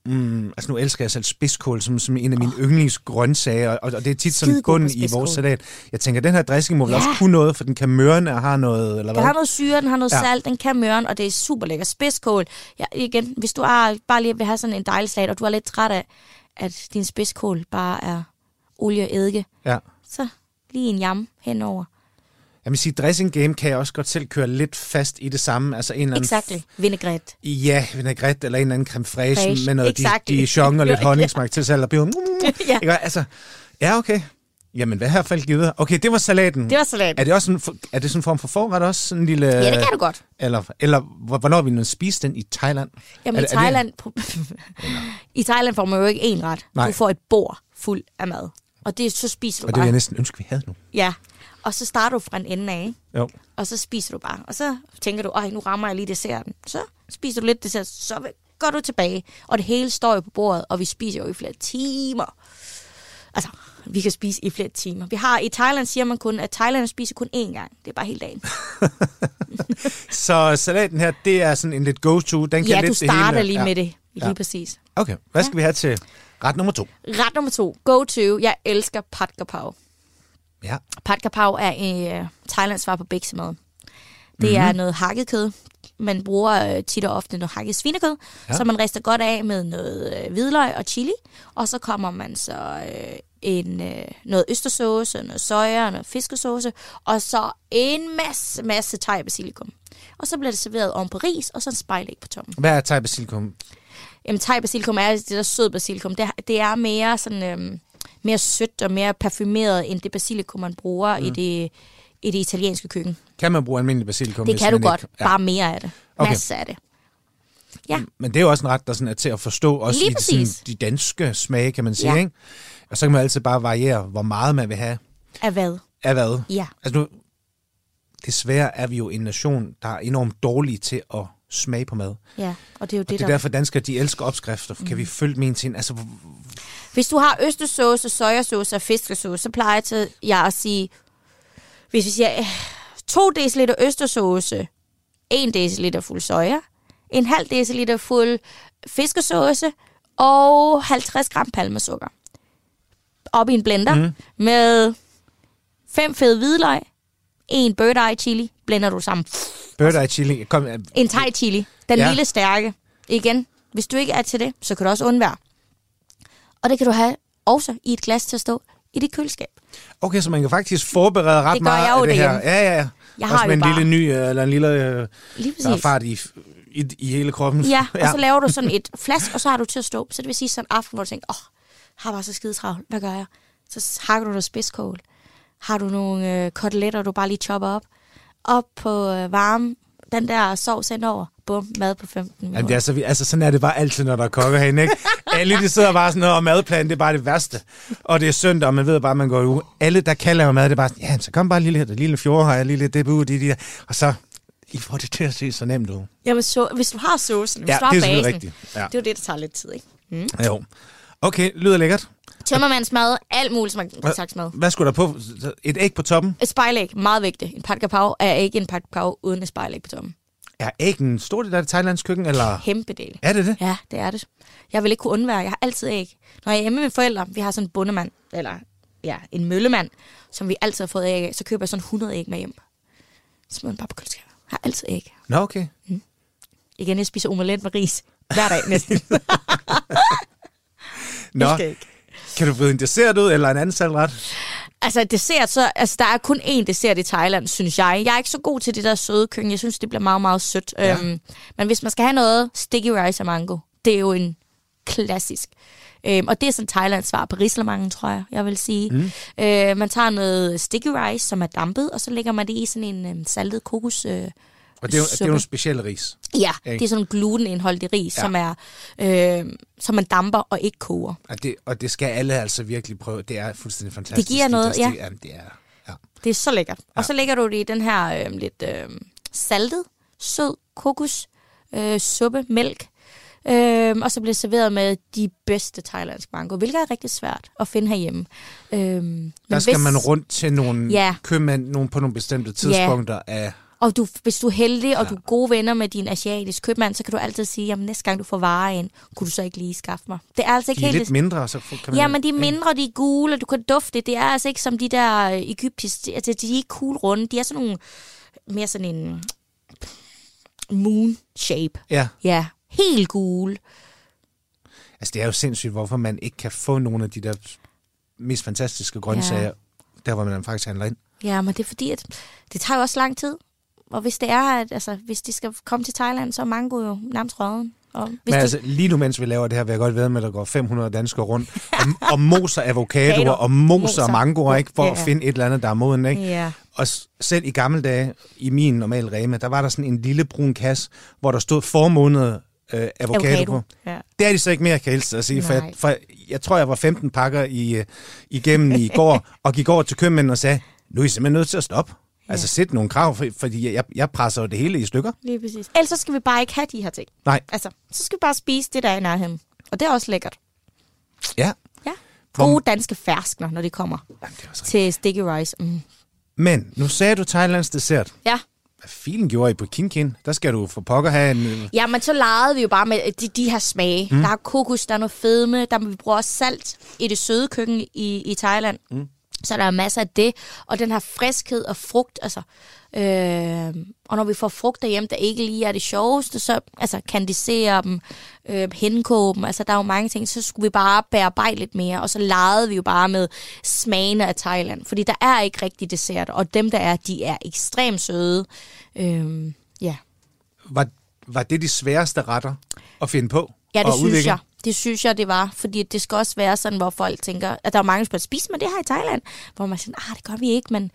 Mm, altså nu elsker jeg selv spidskål som, som en af mine oh. yndlingsgrøntsager, og, og det er tit sådan Skidegod bund på i vores salat. Jeg tænker, den her dressing må vel Ja. også kunne noget, for den kan mørne og har noget, eller Den hvad? har noget syre, den har noget ja. salt, den kan møren, og det er super lækker spidskål. Ja, igen, hvis du er, bare lige vil have sådan en dejlig salat, og du er lidt træt af, at din spidskål bare er olie og eddike, Ja. så lige en jam henover. Jeg vil sige, dressing game kan jeg også godt selv køre lidt fast i det samme. Altså en eller anden Exakt. Vinaigrette. Ja, vinaigrette eller en eller anden creme fraiche Fraiche, med noget exakt. di- dijon og lidt Ja. honningsmag til bliver, mm, Ja. ikke? Altså, ja, okay. Jamen, hvad har jeg faldt givet? Okay, det var salaten. Det var salat. Er det også en, er det sådan en form for forret også? Sådan en lille, Ja, det kan du godt. Eller, eller hvor- hvornår vi nu spist den i Thailand? Jamen Er i det- er det- Thailand, I Thailand får man jo ikke én ret. Nej. Du får et bord fuld af mad. Og det, så spiser du Og det vil bare. jeg næsten ønske, vi havde nu. Ja. Og så starter du fra en ende af, ikke? Jo. og så spiser du bare. Og så tænker du, ej, nu rammer jeg lige desserten. Så spiser du lidt dessert, så går du tilbage. Og det hele står jo på bordet, og vi spiser jo i flere timer. Altså, vi kan spise i flere timer. Vi har, I Thailand siger man kun, at Thailand spiser kun én gang. Det er bare hele dagen. Så salaten her, det er sådan en lidt go-to. Den kan ja, lidt du det hele. starter lige ja. med det. Lige Ja. præcis. Okay, hvad skal vi have til ret nummer to? Ret nummer to. Go to. Jeg elsker pad kapau. Ja. Pad kapau er i uh, Thailands svar på biksemad. Det mm-hmm. er noget hakket kød. Man bruger øh, tit og ofte noget hakket svinekød, Ja. så man rister godt af med noget øh, hvidløg og chili. Og så kommer man så øh, en, øh, noget østersauce, noget soja og noget fiskesauce. Og så en masse, masse thai basilikum. Og så bliver det serveret oven på ris, og så en spejlæg på toppen. Hvad er thai basilikum? Jamen, thai basilikum er det der sød basilikum. Det, det er mere sådan øhm, mere sødt og mere parfumeret end det basilikum man bruger mm. i det i det italienske køkken. Kan man bruge almindelig basilikum? Det kan du godt. Ikke? Ja. Bare mere af det. Okay. Masser af det. Ja. Men det er jo også en ret, der sådan er til at forstå, også Lige i de, sådan, de danske smage, kan man sige. Ja. Ikke? Og så kan man altid bare variere, hvor meget man vil have Af hvad? af hvad. Ja. Altså nu, desværre er vi jo en nation, der er enormt dårlige til at smage på mad. Ja, og det er jo det, Det er der... derfor, danskere de elsker opskrifter. Kan vi følge min til? Altså, Hvis du har østersauce, sojasauce og fiskesauce, så plejer jeg til jeg at sige, hvis vi siger, øh, 2 dl østersauce, 1 dl fuld soja, en halv dl fuld fiskesauce og 50 gram palmesukker. Op i en blender mm. med fem fede hvidløg, en bird eye chili, blender du sammen. Bird eye chili, kom, En thai chili, den Ja. ja. lille stærke. Igen, hvis du ikke er til det, så kan du også undvære. Og det kan du have også i et glas til at stå i dit køleskab. okay, så man kan faktisk forberede ret Det meget af det her. derhjemme. Ja, ja, ja. Jeg også har med jo en bare- lille ny, øh, eller en lille, øh, Lige der er fart i, i, i hele kroppen. Ja, og så laver du sådan et flask, og så har du til at stå. Så det vil sige sådan en aften, hvor du tænker, åh, oh, har bare så skide travlt, hvad gør jeg? Så hakker du noget spidskål. Har du nogle øh, koteletter, du bare lige chopper op. Op på øh, varme, den der sovs ind over. bum, mad på 15 minutter. Jamen, det er så, altså, sådan er det bare altid, når der er kokke herinde, ikke? Alle de sidder bare sådan, og madplan, det er bare det værste. Og det er søndag, og man ved bare, at man går ud. Alle, der kan lave mad, det er bare sådan, ja, så kom bare lille, det lille fjordhøj, lille det, bu, det, det, og så, I får det til at se så nemt ud. Jamen, så, hvis du har saucen, hvis Ja, du har det er basen, rigtigt. Ja. det er jo det, der tager lidt tid, ikke? Mm. Jo. Okay, lyder lækkert. Tømmermandsmad, alt muligt smag, slags mad. Hvad skulle der på? Et æg på toppen? Et spejlæg, meget vigtigt. En pat kapav er ikke en pat kapav uden et spejlæg på toppen. Er æg en stor del af det thailandske køkken, eller Kæmpe del. er det det? Ja, det er det. Jeg vil ikke kunne undvære. Jeg har altid æg. Når jeg er hjemme med mine forældre, vi har sådan en bundemand, eller ja, en møllemand, som vi altid har fået æg af, så køber jeg sådan 100 æg med hjem. Bare på køleskabet. Jeg har altid æg. Nå, okay. Igen, jeg spiser omelet med ris. Hver dag næsten. Nå, kan du få en dessert ud, eller en anden salgret? Altså dessert, så, altså, der er kun én dessert i Thailand, synes jeg. Jeg er ikke så god til det der søde køkken. Jeg synes, det bliver meget, meget sødt. Ja. Øhm, men hvis man skal have noget sticky rice og mango, det er jo en klassisk. Øhm, og det er sådan Thailands svar på rislamangen, tror jeg, jeg vil sige. Mm. Øh, man tager noget sticky rice, som er dampet, og så lægger man det i sådan en øhm, saltet kokos... Øh, Og det er, jo, det er jo en speciel ris. Ja, Ikke? det er sådan en glutenindholdig ris, Ja. ja. som er øh, som man damper og ikke koger. Og det, og det skal alle altså virkelig prøve. Det er fuldstændig fantastisk. giver noget, det, ja. Det, jamen, det er, ja. Det er så lækkert. Ja. Ja. Og så lægger du det i den her øh, lidt øh, saltet, sød kokos, øh, suppe, mælk. Øh, og så bliver det serveret med de bedste thailandske mango, hvilket er rigtig svært at finde herhjemme. Øh, men Der skal hvis, man rundt til nogle Ja. købmænd nogle, på nogle bestemte tidspunkter af... Og du, hvis du er heldig, og du er gode venner med din asiatiske købmand, så kan du altid sige, jamen næste gang du får varer ind, kunne du så ikke lige skaffe mig. Det er altså ikke De er helt lidt mindre, så kan man... Ja, men de er mindre, de er gule, og du kan dufte det. Er altså ikke som de der øh, egyptiske, altså de er ikke cool runde. De er sådan nogle, mere sådan en moon shape. Ja, Ja, helt gule. altså det er jo sindssygt, hvorfor man ikke kan få nogle af de der mest fantastiske grøntsager, ja. der hvor man faktisk handler ind. Ja, men det er fordi, at det tager jo også lang tid. Og hvis det er, at, altså, hvis de skal komme til Thailand, så er mango jo nærmest røden. Og hvis Men du, altså, lige nu, mens vi laver det her, vil jeg godt ved med, at der går 500 danskere rundt og, og moser avocadoer Avocado. og moser Moser. mangoer, ikke? For Ja, at ja. finde et eller andet, der er moden, ikke? Ja. Og selv i gamle dage, i min normale Rema, der var der sådan en lille brun kasse, hvor der stod formånede øh, avocado, Avocado, på. ja. Det er de så ikke mere, kan jeg hilse at sige. For jeg, for jeg tror, jeg var 15 pakker i, øh, igennem i går, og gik over til købmanden og sagde, nu er I simpelthen nødt til at stoppe. Ja. Altså sæt nogle krav, for, fordi jeg, jeg presser jo det hele i stykker. Lige præcis. Ellers så skal vi bare ikke have de her ting. Nej, Altså, så skal vi bare spise det, der er i nærheden. Og det er også lækkert. ja. Ja. Hvor- Gode danske ferskner, når de kommer Jamen, det til sticky rice. Mm. Men nu sagde du Thailands dessert. Ja. Hvad filen gjorde I på Kinkin? Der skal du for pokker have en... øh, Ja, men så legede vi jo bare med de, de her smage. Mm. Der er kokos, der er noget fedme, der vi bruger også salt i det søde køkken i, i Thailand. Mm. Så der er masser af det. Og den her friskhed og frugt, altså. Øh, og når vi får frugt derhjemme, der ikke lige er det sjoveste, så altså, kandisere dem, øh, henkoge dem, altså der er jo mange ting, så skulle vi bare bearbejde lidt mere, og så legede vi jo bare med smagene af Thailand, fordi der er ikke rigtig dessert, og dem der er, de er ekstremt søde. Øh, ja. Var, var det de sværeste retter at finde på? Ja, det synes udvikle? jeg. Det synes jeg, det var. Fordi det skal også være sådan, hvor folk tænker, at der er mange, der spørger, spiser man det her i Thailand? Hvor man siger, ah, det gør vi ikke, men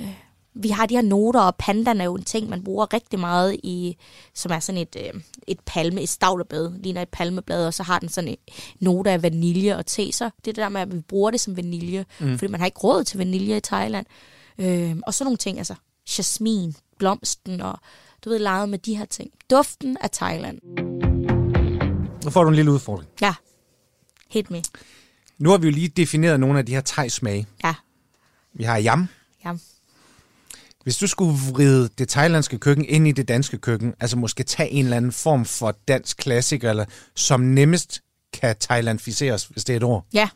øh, vi har de her noter, og pandan er jo en ting, man bruger rigtig meget i, som er sådan et, øh, et palme, et stavleblad, ligner et palmeblad, og så har den sådan en note af vanilje og te, så det er det der med, at vi bruger det som vanilje, mm. fordi man har ikke råd til vanilje i Thailand. Øh, og sådan nogle ting, altså jasmin, blomsten, og du ved, leget med de her ting. Duften af Thailand. Nu får du en lille udfordring. Ja. Hit me. Nu har vi jo lige defineret nogle af de her thai-smage. Ja. Vi har yam. Ja. Hvis du skulle vride det thailandske køkken ind i det danske køkken, altså måske tage en eller anden form for dansk klassiker, eller som nemmest kan thailandficeres, hvis det er et ord. Ja.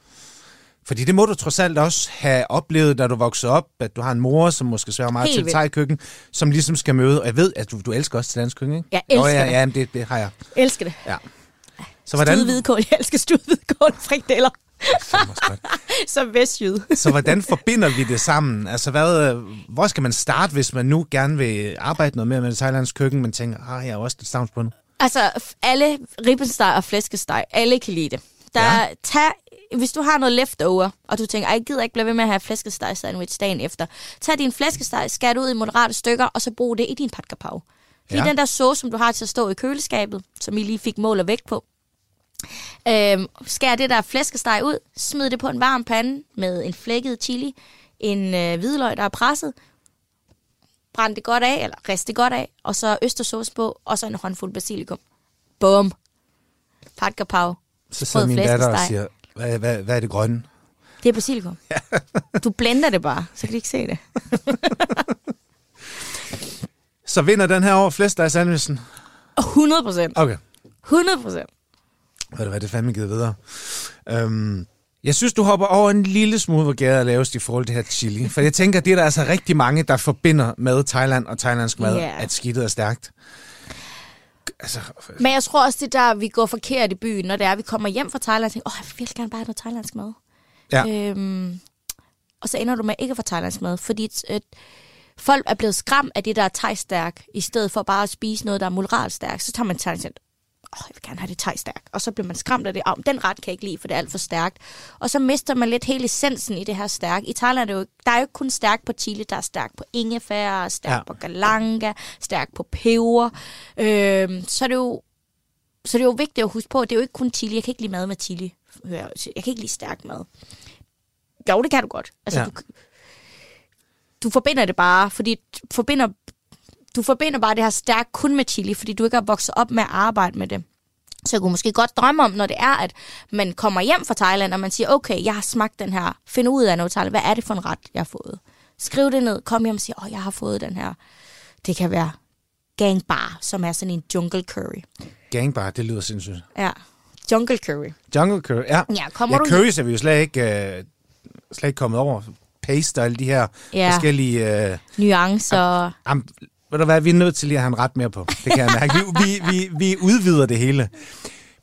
Fordi det må du trods alt også have oplevet, da du voksede op, at du har en mor, som måske sværger meget Helt til thai-køkken, som ligesom skal møde, og jeg ved, at du, du elsker også til dansk køkken, ikke? Jeg elsker Nå, ja, det. ja, det, det har jeg. Elsker det. Ja. Så Hvordan? hvordan, Studet hvidkål. Jeg elsker studet hvidkål frikadeller. Så vestjyd. Så hvordan forbinder vi det sammen? Altså, hvad, øh, hvor skal man starte, hvis man nu gerne vil arbejde noget mere med det thailandske køkken, men tænker, ah, jeg er også lidt stavnsbundet? Altså, alle ribbensteg og flæskesteg, alle kan lide det. Der, Ja. tag, hvis du har noget leftover, og du tænker, "Ej, jeg gider ikke blive ved med at have flæskesteg sandwich dagen efter, tag din flæskesteg, skær det ud i moderate stykker, og så brug det i din pat er Ja. den der sauce, som du har til at stå i køleskabet, som I lige fik mål og vægt på. Øhm, skær det der flæskesteg ud, smid det på en varm pande med en flækket chili, en øh, hvidløg, der er presset, brænd det godt af, eller rist det godt af, og så østersauce på, og så en håndfuld basilikum. Bum. Pat kapav. Så sidder min datter og siger, hvad, hvad, hvad er det grønne? Det er basilikum. Du blender det bare, så kan de ikke se det. Så vinder den her over flæskesteg sandwichen. 100 procent. Okay. 100 procent. Ved du hvad, det fandme givet videre. Øhm, jeg synes, du hopper over en lille smule, hvor gæret er lavest i forhold til det her chili. For jeg tænker, det er der altså rigtig mange, der forbinder med Thailand og thailandsk mad, Ja. at skidtet er stærkt. Altså, Men jeg tror også, det er der, vi går forkert i byen, når det er, at vi kommer hjem fra Thailand og tænker, åh, jeg vil virkelig gerne bare have noget thailandsk mad. ja. Øhm, og så ender du med ikke at få thailandsk mad, fordi øh, folk er blevet skræmt af det, der er thai-stærk, i stedet for bare at spise noget, der er moderat stærk. Så tager man thailandsk åh, jeg vil gerne have det thai-stærk. Og så bliver man skræmt af det. Oh, den ret kan jeg ikke lide, for det er alt for stærkt. Og så mister man lidt hele essensen i det her stærk. I Thailand er det jo, der er jo ikke kun stærk på chili, der er stærk på ingefær, stærk Ja. på galanga, stærk på peber. Øhm, så er det jo så det er jo vigtigt at huske på, at det er jo ikke kun chili. Jeg kan ikke lide mad med chili. Jeg kan ikke lide stærk mad. Jo, det kan du godt. Altså, ja. du, du forbinder det bare, fordi forbinder, du forbinder bare det her stærk kun med chili, fordi du ikke har vokset op med at arbejde med det. Så jeg kunne måske godt drømme om, når det er, at man kommer hjem fra Thailand, og man siger, okay, jeg har smagt den her. Find ud af noget Thailand. Hvad er det for en ret, jeg har fået? Skriv det ned. Kom hjem og sig, åh, jeg har fået den her. Det kan være gangbar, som er sådan en jungle curry. Gangbar, det lyder sindssygt. Ja, jungle curry. Jungle curry, ja. Ja, kommer ja, du- curries er vi jo slet ikke, øh, slet ikke kommet over. Paste og alle de her Ja. forskellige... Øh, Nuancer. Am, ved du hvad, vi er nødt til lige at have en ret mere på. Det kan jeg mærke. Vi, vi, vi, vi udvider det hele.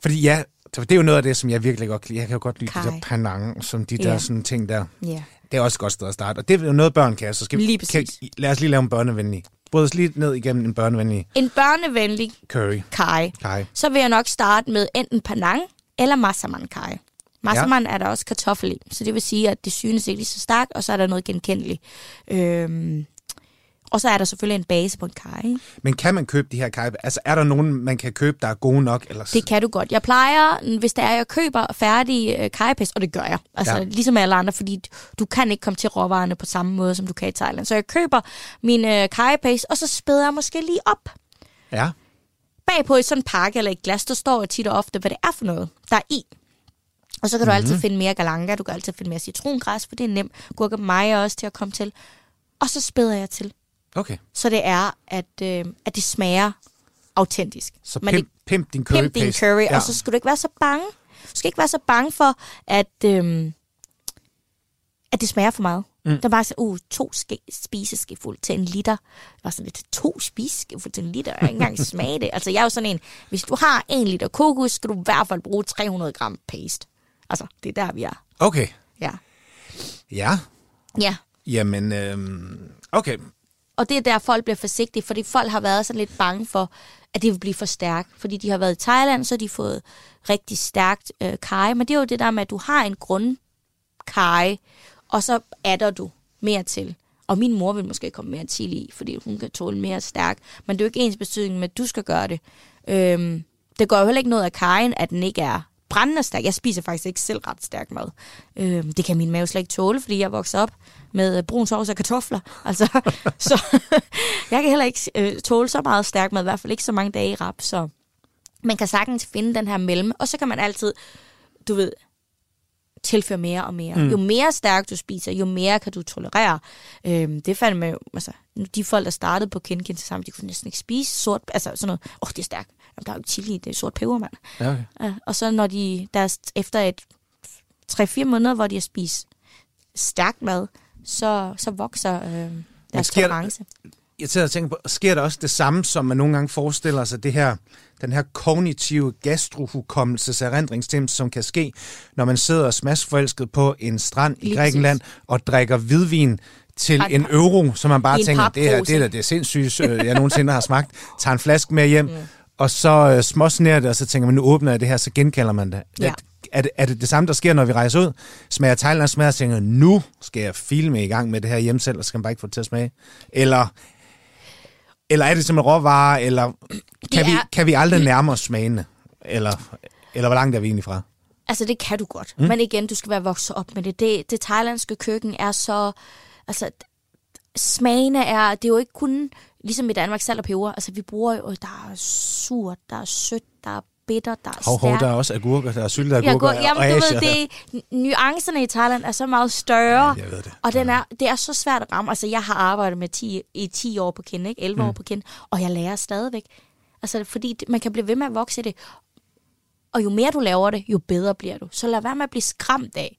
Fordi ja, det er jo noget af det, som jeg virkelig godt kan. Jeg kan jo godt lide de Kaj. der panang, som de der Ja. sådan ting der. Ja. Det er også et godt sted at starte. Og det er jo noget, børn kan. Så skal vi, Lige kan, præcis. lad os lige lave en børnevenlig. Bryde os lige ned igennem en børnevenlig En børnevenlig curry. kaj. Kaj. Så vil jeg nok starte med enten panang eller massaman kaj. Massaman ja. er der også kartoffel i, så det vil sige, at det synes ikke lige så stærkt, og så er der noget genkendeligt. Øhm, og så er der selvfølgelig en base på en kaj. Men kan man købe de her kaj? Altså, er der nogen, man kan købe, der er gode nok? Eller... Det kan du godt. Jeg plejer, hvis der er, jeg køber færdige øh, kajepest, og det gør jeg. Altså Ja. ligesom alle andre, fordi du kan ikke komme til råvarerne på samme måde, som du kan i Thailand. Så jeg køber min øh, kajepest, og så spæder jeg måske lige op. Ja. bagpå i sådan en pakke eller et glas, der står tit og ofte, hvad det er for noget, der er i. Og så kan du Mhm. altid finde mere galanga, du kan altid finde mere citrongræs, for det er nemt. Gurkemeje også til at komme til. Og så spæder jeg til. Okay. Så det er, at, øh, at det smager autentisk. Så Men pimp, pimp din curry pimp din curry, ja. og så skal du ikke være så bange. Du skal ikke være så bange for, at, øh, at det smager for meget. Mm. Der var så, uh, to ske, spiseskefuld til en liter. Det var sådan lidt, to spiseskefuld til en liter. Jeg ikke engang smage det. Altså, jeg er jo sådan en, hvis du har en liter kokos, skal du i hvert fald bruge 300 gram paste. Altså, det er der, vi er. Okay. Ja. Ja. Ja, Jamen, øhm, okay. Og det er der, folk bliver forsigtige, fordi folk har været sådan lidt bange for, at det vil blive for stærkt. Fordi de har været i Thailand, så har de fået rigtig stærkt øh, kaj. Men det er jo det der med, at du har en grundkaj, og så adder du mere til. Og min mor vil måske komme mere til i, fordi hun kan tåle mere stærk. Men det er jo ikke ens betydning med, at du skal gøre det. Øhm, det går jo heller ikke noget af kajen, at den ikke er brændende stærk. Jeg spiser faktisk ikke selv ret stærk mad. Øhm, det kan min mave slet ikke tåle, fordi jeg vokser op med øh, brun sovs og kartofler. Altså, så jeg kan heller ikke øh, tåle så meget stærk mad, i hvert fald ikke så mange dage i rap. Så man kan sagtens finde den her mellem, og så kan man altid, du ved, tilføre mere og mere. Mm. Jo mere stærk du spiser, jo mere kan du tolerere. Øhm, det fandt man jo, altså, nu de folk, der startede på Kinkin til sammen, de kunne næsten ikke spise sort, altså sådan noget, åh, oh, det er stærkt. Jamen, der er jo ikke chili, det er sort peber, mand. Ja, okay. Ja, og så når de, der efter et 3-4 måneder, hvor de har spist stærkt mad, så, så vokser øh, deres tolerance. jeg sidder og tænker på, sker der også det samme, som man nogle gange forestiller sig, det her, den her kognitive gastrohukommelses erindringstem, som kan ske, når man sidder smaskforelsket på en strand i Lige Grækenland og drikker hvidvin til Og en en euro, så man bare tænker, det her, det er det sindssygt, øh, jeg nogensinde har smagt, tager en flaske med hjem, og så øh, småsnerer det, og så tænker man, nu åbner jeg det her, så genkalder man det. Ja. Er, er, det, er det det samme, der sker, når vi rejser ud? Smager Thailand smager, og tænker, nu skal jeg filme i gang med det her hjemme selv, og så skal man bare ikke få det til at smage? Eller Eller er det som en råvare, eller kan, vi, er- kan vi aldrig nærme os smagene? Eller, eller hvor langt er vi egentlig fra? Altså, det kan du godt. Mm. Men igen, du skal være vokset op med det. Det, det thailandske køkken er så... Altså, smagene er... Det er jo ikke kun ligesom i Danmark, salt og peber. Altså, vi bruger jo... Der er surt, der er sødt, der er bitter, der er Hov, hov, der er også agurker, der er syltede Ja, agurker gå, jamen, og du asier. ved, det, nuancerne i Thailand er så meget større. Ja, jeg ved det. Og den er, det er så svært at ramme. Altså, jeg har arbejdet med 10, i 10 år på kende, ikke? 11 mm. år på kende, og jeg lærer stadigvæk. Altså, fordi det- man kan blive ved med at vokse i det. Og jo mere du laver det, jo bedre bliver du. Så lad være med at blive skræmt af,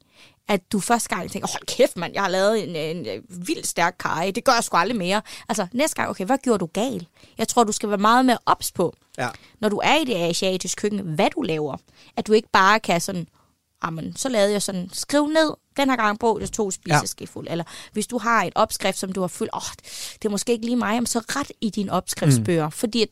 at du første gang tænker, hold kæft mand, jeg har lavet en, en, en vildt stærk kaj, det gør jeg sgu aldrig mere. Altså næste gang, okay, hvad gjorde du galt? Jeg tror, du skal være meget mere ops på, Ja. når du er i det asiatiske køkken, hvad du laver. At du ikke bare kan sådan, jamen, så lavede jeg sådan, skriv ned, den her gang brug jeg to spiseskefuld. Ja. Eller hvis du har et opskrift, som du har fyldt, åh, det er måske ikke lige mig, jamen, så ret i dine opskriftsbøger. Mm. Fordi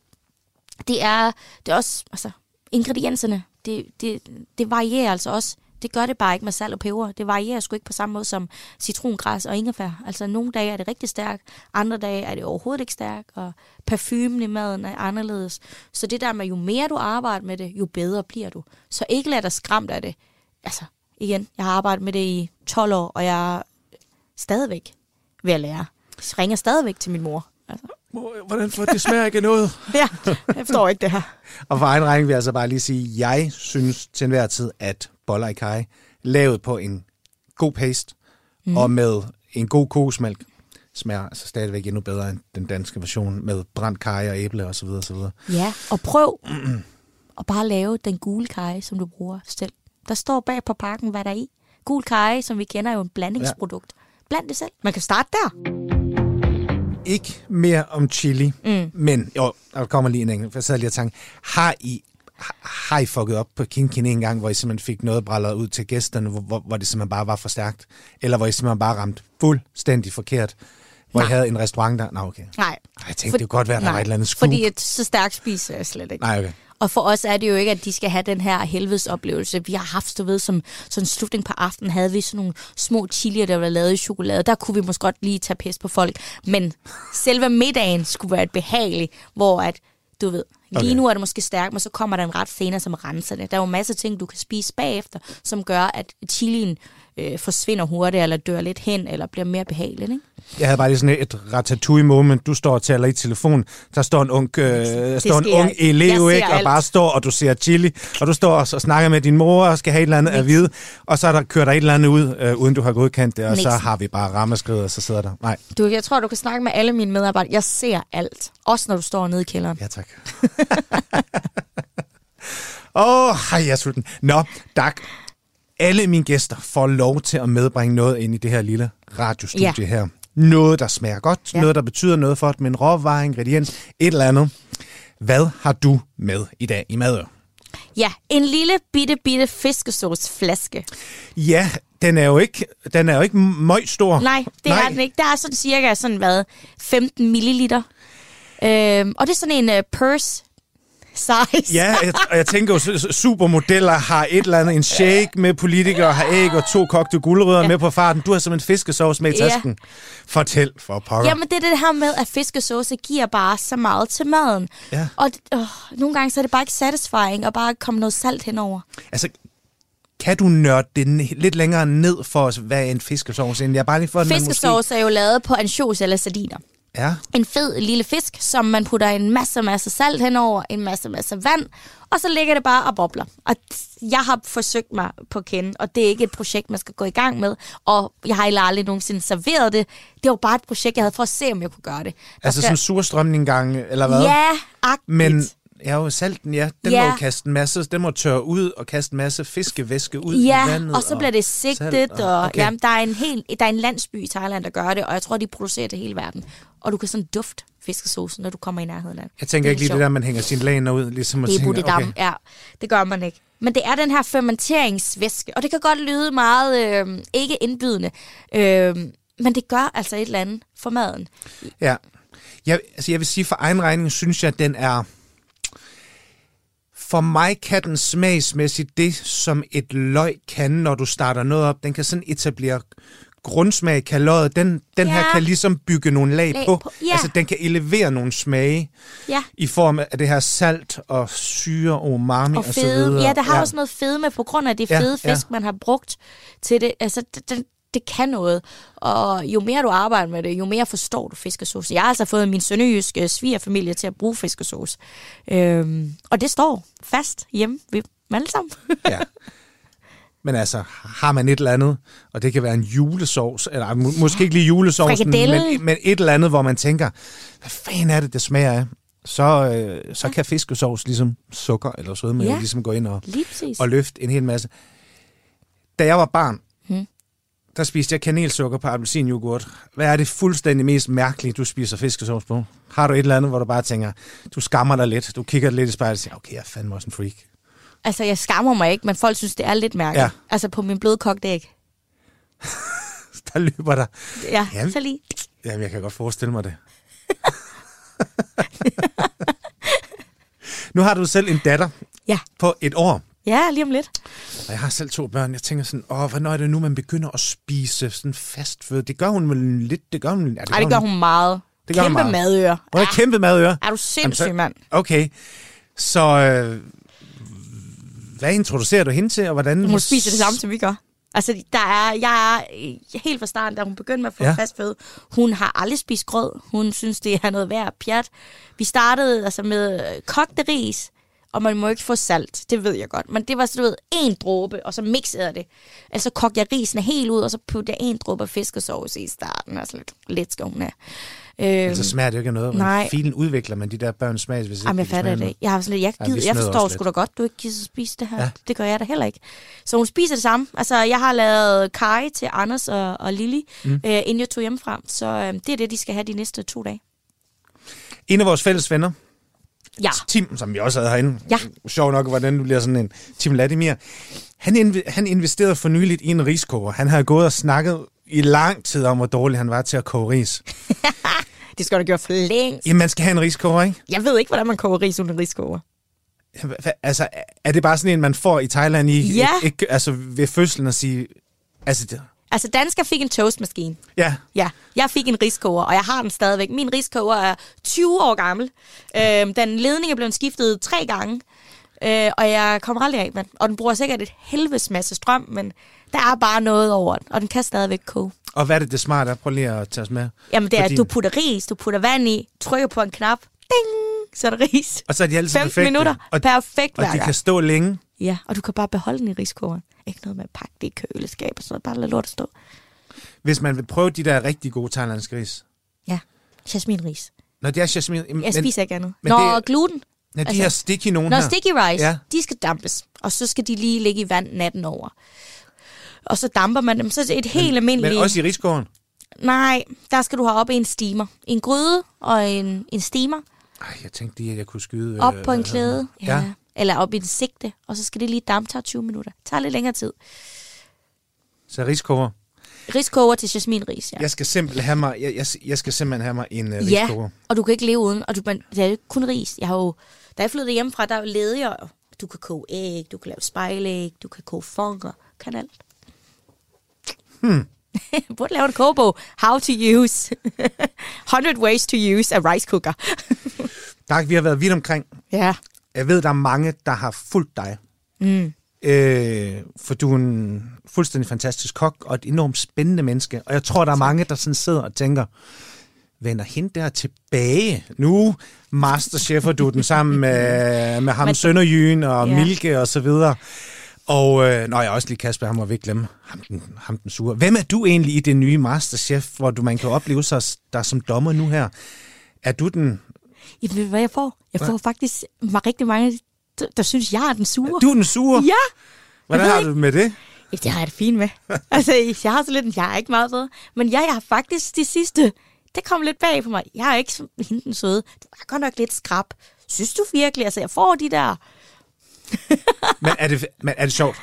det er, det er også, altså, ingredienserne, det, det, det varierer altså også. Det gør det bare ikke med salt og peber. Det varierer sgu ikke på samme måde som citrongræs og ingefær. Altså nogle dage er det rigtig stærkt, andre dage er det overhovedet ikke stærkt, og parfumen i maden er anderledes. Så det der med, jo mere du arbejder med det, jo bedre bliver du. Så ikke lad dig skræmt af det. Altså, igen, jeg har arbejdet med det i 12 år, og jeg er stadigvæk ved at lære. Jeg ringer stadigvæk til min mor. Altså, Hvordan får det smager ikke noget? ja, jeg forstår ikke det her. Og for egen regning vil jeg altså bare lige sige, at jeg synes til enhver tid, at boller i kaj, lavet på en god paste mm. og med en god kokosmælk, smager altså stadigvæk endnu bedre end den danske version med brændt kaj og æble osv. osv. Ja, og prøv at bare lave den gule kaj, som du bruger selv. Der står bag på pakken, hvad der er i. Gul kaj, som vi kender, er jo en blandingsprodukt. Bland det selv. Man kan starte der. Ikke mere om chili, mm. men jo, der kommer lige en enkelt, for jeg sad lige og tænkte, har I, har- I fucket op på King Kin en gang, hvor I simpelthen fik noget brallet ud til gæsterne, hvor, hvor, hvor det simpelthen bare var for stærkt? Eller hvor I simpelthen bare ramte fuldstændig forkert? Hvor I Nej. havde en restaurant der? Nå, okay. Nej. Ej, Jeg tænkte, det kunne godt være, der var et eller andet scoop. Fordi et, så stærkt spiser jeg slet ikke. Nej, okay. Og for os er det jo ikke, at de skal have den her helvedes oplevelse. Vi har haft, du ved, som sådan slutning på aftenen, havde vi sådan nogle små chilier, der var lavet i chokolade. Der kunne vi måske godt lige tage pis på folk. Men selve middagen skulle være et behageligt, hvor at, du ved, okay. nu er det måske stærkt, men så kommer der en ret senere, som renser det. Der er jo masser af ting, du kan spise bagefter, som gør, at chilien øh, forsvinder hurtigt, eller dør lidt hen, eller bliver mere behageligt, ikke? Jeg havde bare lige sådan et ratatouille-moment. Du står og taler i telefon. Der står en ung, øh, står en ung elev, ikke? Og alt. bare står, og du ser chili. Og du står og og snakker med din mor og skal have et eller andet at vide. Og så er der, kører der et eller andet ud, øh, uden du har godkendt det. Og så Niks. har vi bare rammeskridt, og så sidder der. Nej, Du, jeg tror, du kan snakke med alle mine medarbejdere. Jeg ser alt. Også når du står nede i kælderen. ja tak. Åh, oh, hej, jeg er sulten. Nå, Dag. Alle mine gæster får lov til at medbringe noget ind i det her lille radiostudie Ja. her. Noget, der smager godt, ja. Noget, der betyder noget for dem, en råvare, ingrediens, et eller andet. Hvad har du med i dag i madør? Ja, en lille bitte, bitte fiskesauceflaske. Ja, den er jo ikke, den er jo ikke møg stor. Nej, det Nej. er den ikke. Der er sådan cirka sådan, hvad, 15 milliliter. Øhm, og det er sådan en uh, purse size. Ja, jeg, og jeg tænker jo, su- su- supermodeller har et eller andet, en shake med politikere, har æg og to kogte gulerødder ja. med på farten. Du har simpelthen fiskesauce med i Ja. tasken. Fortæl for pokker. Jamen, det er det her med, at fiskesauce giver bare så meget til maden. Ja. Og øh, nogle gange så er det bare ikke satisfying at bare komme noget salt henover. Altså, kan du nørde det lidt længere ned for os, hvad er en fiskesauce egentlig? Jeg er bare lige for, Fiskesauce er jo lavet på ansjos eller sardiner. Ja, en fed lille fisk, som man putter en masse, masse salt henover, en masse, masse vand, og så ligger det bare og bobler. Og jeg har forsøgt mig på kende, og det er ikke et projekt, man skal gå i gang med, og jeg har heller aldrig nogensinde serveret det. Det var bare et projekt, jeg havde for at se, om jeg kunne gøre det. Der altså sådan en surstrømning gang, eller hvad? Ja, agtigt. Men ja, jo, salten, ja, den Ja. må kaste en masse, den må tørre ud og kaste en masse fiskevæske ud Ja, i vandet. og så bliver det sigtet, og, og okay. jamen, der, er en hel, der er en landsby i Thailand, der gør det, og jeg tror, de producerer det hele verden. Og du kan sådan dufte fiskesauce, når du kommer i nærheden af det. Jeg tænker er ikke lige sjovt. det der, man hænger sine laner ud, ligesom at Det er okay. ja. Det gør man ikke. Men det er den her fermenteringsvæske, og det kan godt lyde meget øh, ikke indbydende, øh, men det gør altså et eller andet for maden. Ja. Jeg, altså jeg vil sige, for egen regning synes jeg, at den er... For mig kan den smagsmæssigt det, som et løg kan, når du starter noget op. Den kan sådan etablere grundsmag, kaloriet, den, den Ja. her kan ligesom bygge nogle lag, Lag på. på, ja. Altså, den kan elevere nogle smage Ja. i form af det her salt og syre og umami og, Og så fede. videre. Ja, der har ja. også noget fedme på grund af det Ja, fede ja. fisk, man har brugt til det. Altså, det, det, kan noget. Og jo mere du arbejder med det, jo mere forstår du fiskesauce. Jeg har altså fået min sønderjyske svigerfamilie til at bruge fiskesauce. Øhm, og det står fast hjemme ved dem alle sammen. Ja. Men altså, har man et eller andet, og det kan være en julesovs, eller må, måske ikke lige Frikadelle. men, men et eller andet, hvor man tænker, hvad fanden er det, det smager af? Så, øh, så kan fiskesovs ligesom sukker eller sødme, Ja. ja. ligesom gå ind og, og løfte en hel masse. Da jeg var barn. Der spiste jeg kanelsukker på appelsinyoghurt. Hvad er det fuldstændig mest mærkelige, du spiser fiskesovs på? Har du et eller andet, hvor du bare tænker, du skammer dig lidt, du kigger lidt i spejlet og siger, okay, jeg er fandme også en freak. Altså, jeg skammer mig ikke, men folk synes, det er lidt mærkeligt. Ja. Altså, på min blødkogte æg. Der løber der. Ja, Jamen. så lige. Jamen, jeg kan godt forestille mig det. nu har du selv en datter Ja. på et år, Ja, lige om lidt. og jeg har selv to børn. Jeg tænker sådan, åh, hvornår er det nu, man begynder at spise sådan fast føde? Det gør hun vel lidt, det gør hun. Ja, Ej, det gør hun meget. Det gør hun Kæmpe meget. madøre. Hun har kæmpe madøre. Er du sindssyg, mand? Okay, så øh, hvad introducerer du hende til, og hvordan... Hun spiser det samme, som vi gør. Altså, der er, jeg er helt fra starten, da hun begyndte med at få Ja. ja. fast føde. Hun har aldrig spist grød. Hun synes, det er noget værd pjat. Vi startede altså med øh, kogte ris, og man må ikke få salt. Det ved jeg godt. Men det var så, du ved, en dråbe, og så mixede jeg det. Altså kogte jeg risene helt ud, og så puttede jeg en dråbe fiskesauce i starten. Altså lidt, lidt skal hun have. Øhm, Så smager det jo ikke af noget. Nej. Filen udvikler man de der børns smag, hvis Jamen, jeg ikke de fatter det ikke. Jeg, har sådan lidt, jeg, Ja, gider, jeg snyder forstår sgu da godt, du ikke gider spise det her. Ja. Ja. Det gør jeg da heller ikke. Så hun spiser det samme. Altså, jeg har lavet kaj til Anders og, og Lili, mm. øh, inden jeg tog hjemmefra. Så øh, det er det, de skal have de næste to dage. En af vores fælles venner, Ja. Tim, som vi også havde herinde. Ja. Sjov nok, hvordan du bliver sådan en Tim Latimer. Han, inv- han investerede for nyligt i en riskoger. Han havde gået og snakket i lang tid om, hvor dårlig han var til at koge ris. Det skal du gøre for længst. Jamen, man skal have en riskoger, ikke? Jeg ved ikke, hvordan man koger ris uden en riskoger. Altså, er det bare sådan en, man får i Thailand i, Ja. ikke, altså ved fødslen og sige... Altså, Altså, dansker fik en toastmaskine. ja, Ja, jeg fik en riskoger, og jeg har den stadigvæk. Min riskoger er 20 år gammel. Øh, den ledning er blevet skiftet tre gange, øh, og jeg kommer aldrig af med den. Og den bruger sikkert et helvedes masse strøm, men der er bare noget over den, og den kan stadigvæk koge. og hvad er det, det smarte er? Prøv lige at tage os med. Jamen, det er, Fordi- at du putter ris, du putter vand i, trykker på en knap, ding, så er der ris. Og så er de altid 15 perfekte. minutter, Og, perfekt og hver de gang. kan stå længe. Ja, og du kan bare beholde den i riskogeren. Ikke noget med at pakke det i køleskab og sådan noget. Bare lad lortet stå. Hvis man vil prøve de der rigtig gode thailandske ris. Ja, jasminris. Når det er jasmin... jamen, Jeg spiser ikke andet. men Nå, det- gluten. Når de altså- her sticky nogen Når her. sticky rice, Ja. ja. de skal dampes, og så skal de lige ligge i vand natten over. Og så damper man dem, så er det et helt almindeligt... Men også i riskåren. Nej, der skal du have op i en steamer. En gryde og en, en steamer Ej, jeg tænkte lige, at jeg kunne skyde... op øh, på en klæde. Ja. ja. Eller op i en sigte, og så skal det lige dampe, tager 20 minutter. Det tager lidt længere tid. Så riskoger. Riskoger til jasminris, ja. Jeg skal simpelthen have mig, jeg, jeg, jeg skal simpelthen have mig en uh, Ja, riskoger. og du kan ikke leve uden. Og du, man, det er jo kun ris. Jeg har jo, da jeg flyttede hjemmefra, der levede jeg. Du kan koge æg, du kan lave spejlæg, du kan koge fonger, kan alt. Hmm. burde lave en kogebog. How to use 100 ways to use a rice cooker. Der, vi har været vidt omkring. ja. Jeg ved, der er mange, der har fulgt dig. Mm. Øh, for du er en fuldstændig fantastisk kok, og et enormt spændende menneske. Og jeg tror, der er mange, der sådan sidder og tænker, vender hende der tilbage? Nu masterchefer du den sammen med, med ham Sønderjyen og Ja. Milke og så videre. Og øh, nå, jeg også lige Kasper, ham må vi ikke glemme. Ham den, ham den sure. Hvem er du egentlig i det nye Masterchef, hvor du man kan opleve sig der som dommer nu her? Er du den... Jamen, ved du hvad jeg får? Jeg får faktisk rigtig mange, der, der synes, jeg er den sure. Du er den sure? Ja! Hvordan har du med det? Ja, det har jeg det fint med. altså, jeg har så lidt, jeg er ikke meget bedre. Men ja, jeg har faktisk de sidste, det kom lidt bag på mig. Jeg er ikke hende den søde. Det var godt nok lidt skrab. Synes du virkelig? Altså, jeg får de der... Men er det, men er det sjovt?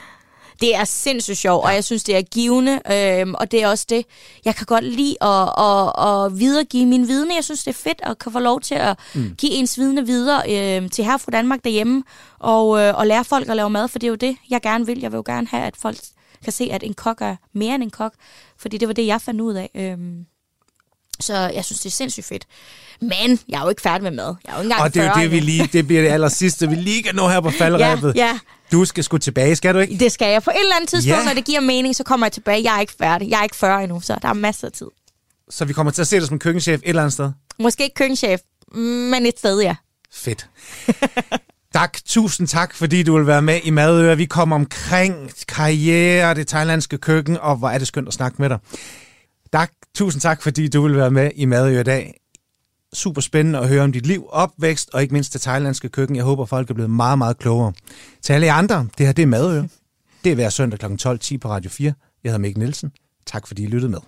Det er sindssygt sjovt, og jeg synes, det er givende, øhm, og det er også det, jeg kan godt lide at, at, at videregive min viden. Jeg synes, det er fedt at kan få lov til at mm. give ens vidne videre øhm, til her fra Danmark derhjemme, og, øh, og lære folk at lave mad, for det er jo det, jeg gerne vil. Jeg vil jo gerne have, at folk kan se, at en kok er mere end en kok, fordi det var det, jeg fandt ud af. Øhm, så jeg synes, det er sindssygt fedt. Men jeg er jo ikke færdig med mad. Jeg er jo ikke engang Og det er jo 40 det, vi lige, det bliver det aller sidste, vi lige kan nå her på faldrebet. Ja, ja. Du skal sgu tilbage, skal du ikke? Det skal jeg. På et eller andet tidspunkt, Ja. når det giver mening, så kommer jeg tilbage. Jeg er ikke færdig. Jeg er ikke 40 endnu, så der er masser af tid. Så vi kommer til at se dig som køkkenchef et eller andet sted. Måske ikke køkkenchef, men et sted, ja. Fedt. Tak, tusind tak, fordi du vil være med i Madøre. Vi kommer omkring karriere, det thailandske køkken, og hvor er det skønt at snakke med dig. Tak, tusind tak, fordi du vil være med i Madø i dag. Super spændende at høre om dit liv, opvækst og ikke mindst det thailandske køkken. Jeg håber, folk er blevet meget, meget klogere. Til alle jer andre, det her det er Madø. Det er hver søndag kl. 12.10 på Radio 4. Jeg hedder Mikkel Nielsen. Tak fordi I lyttede med.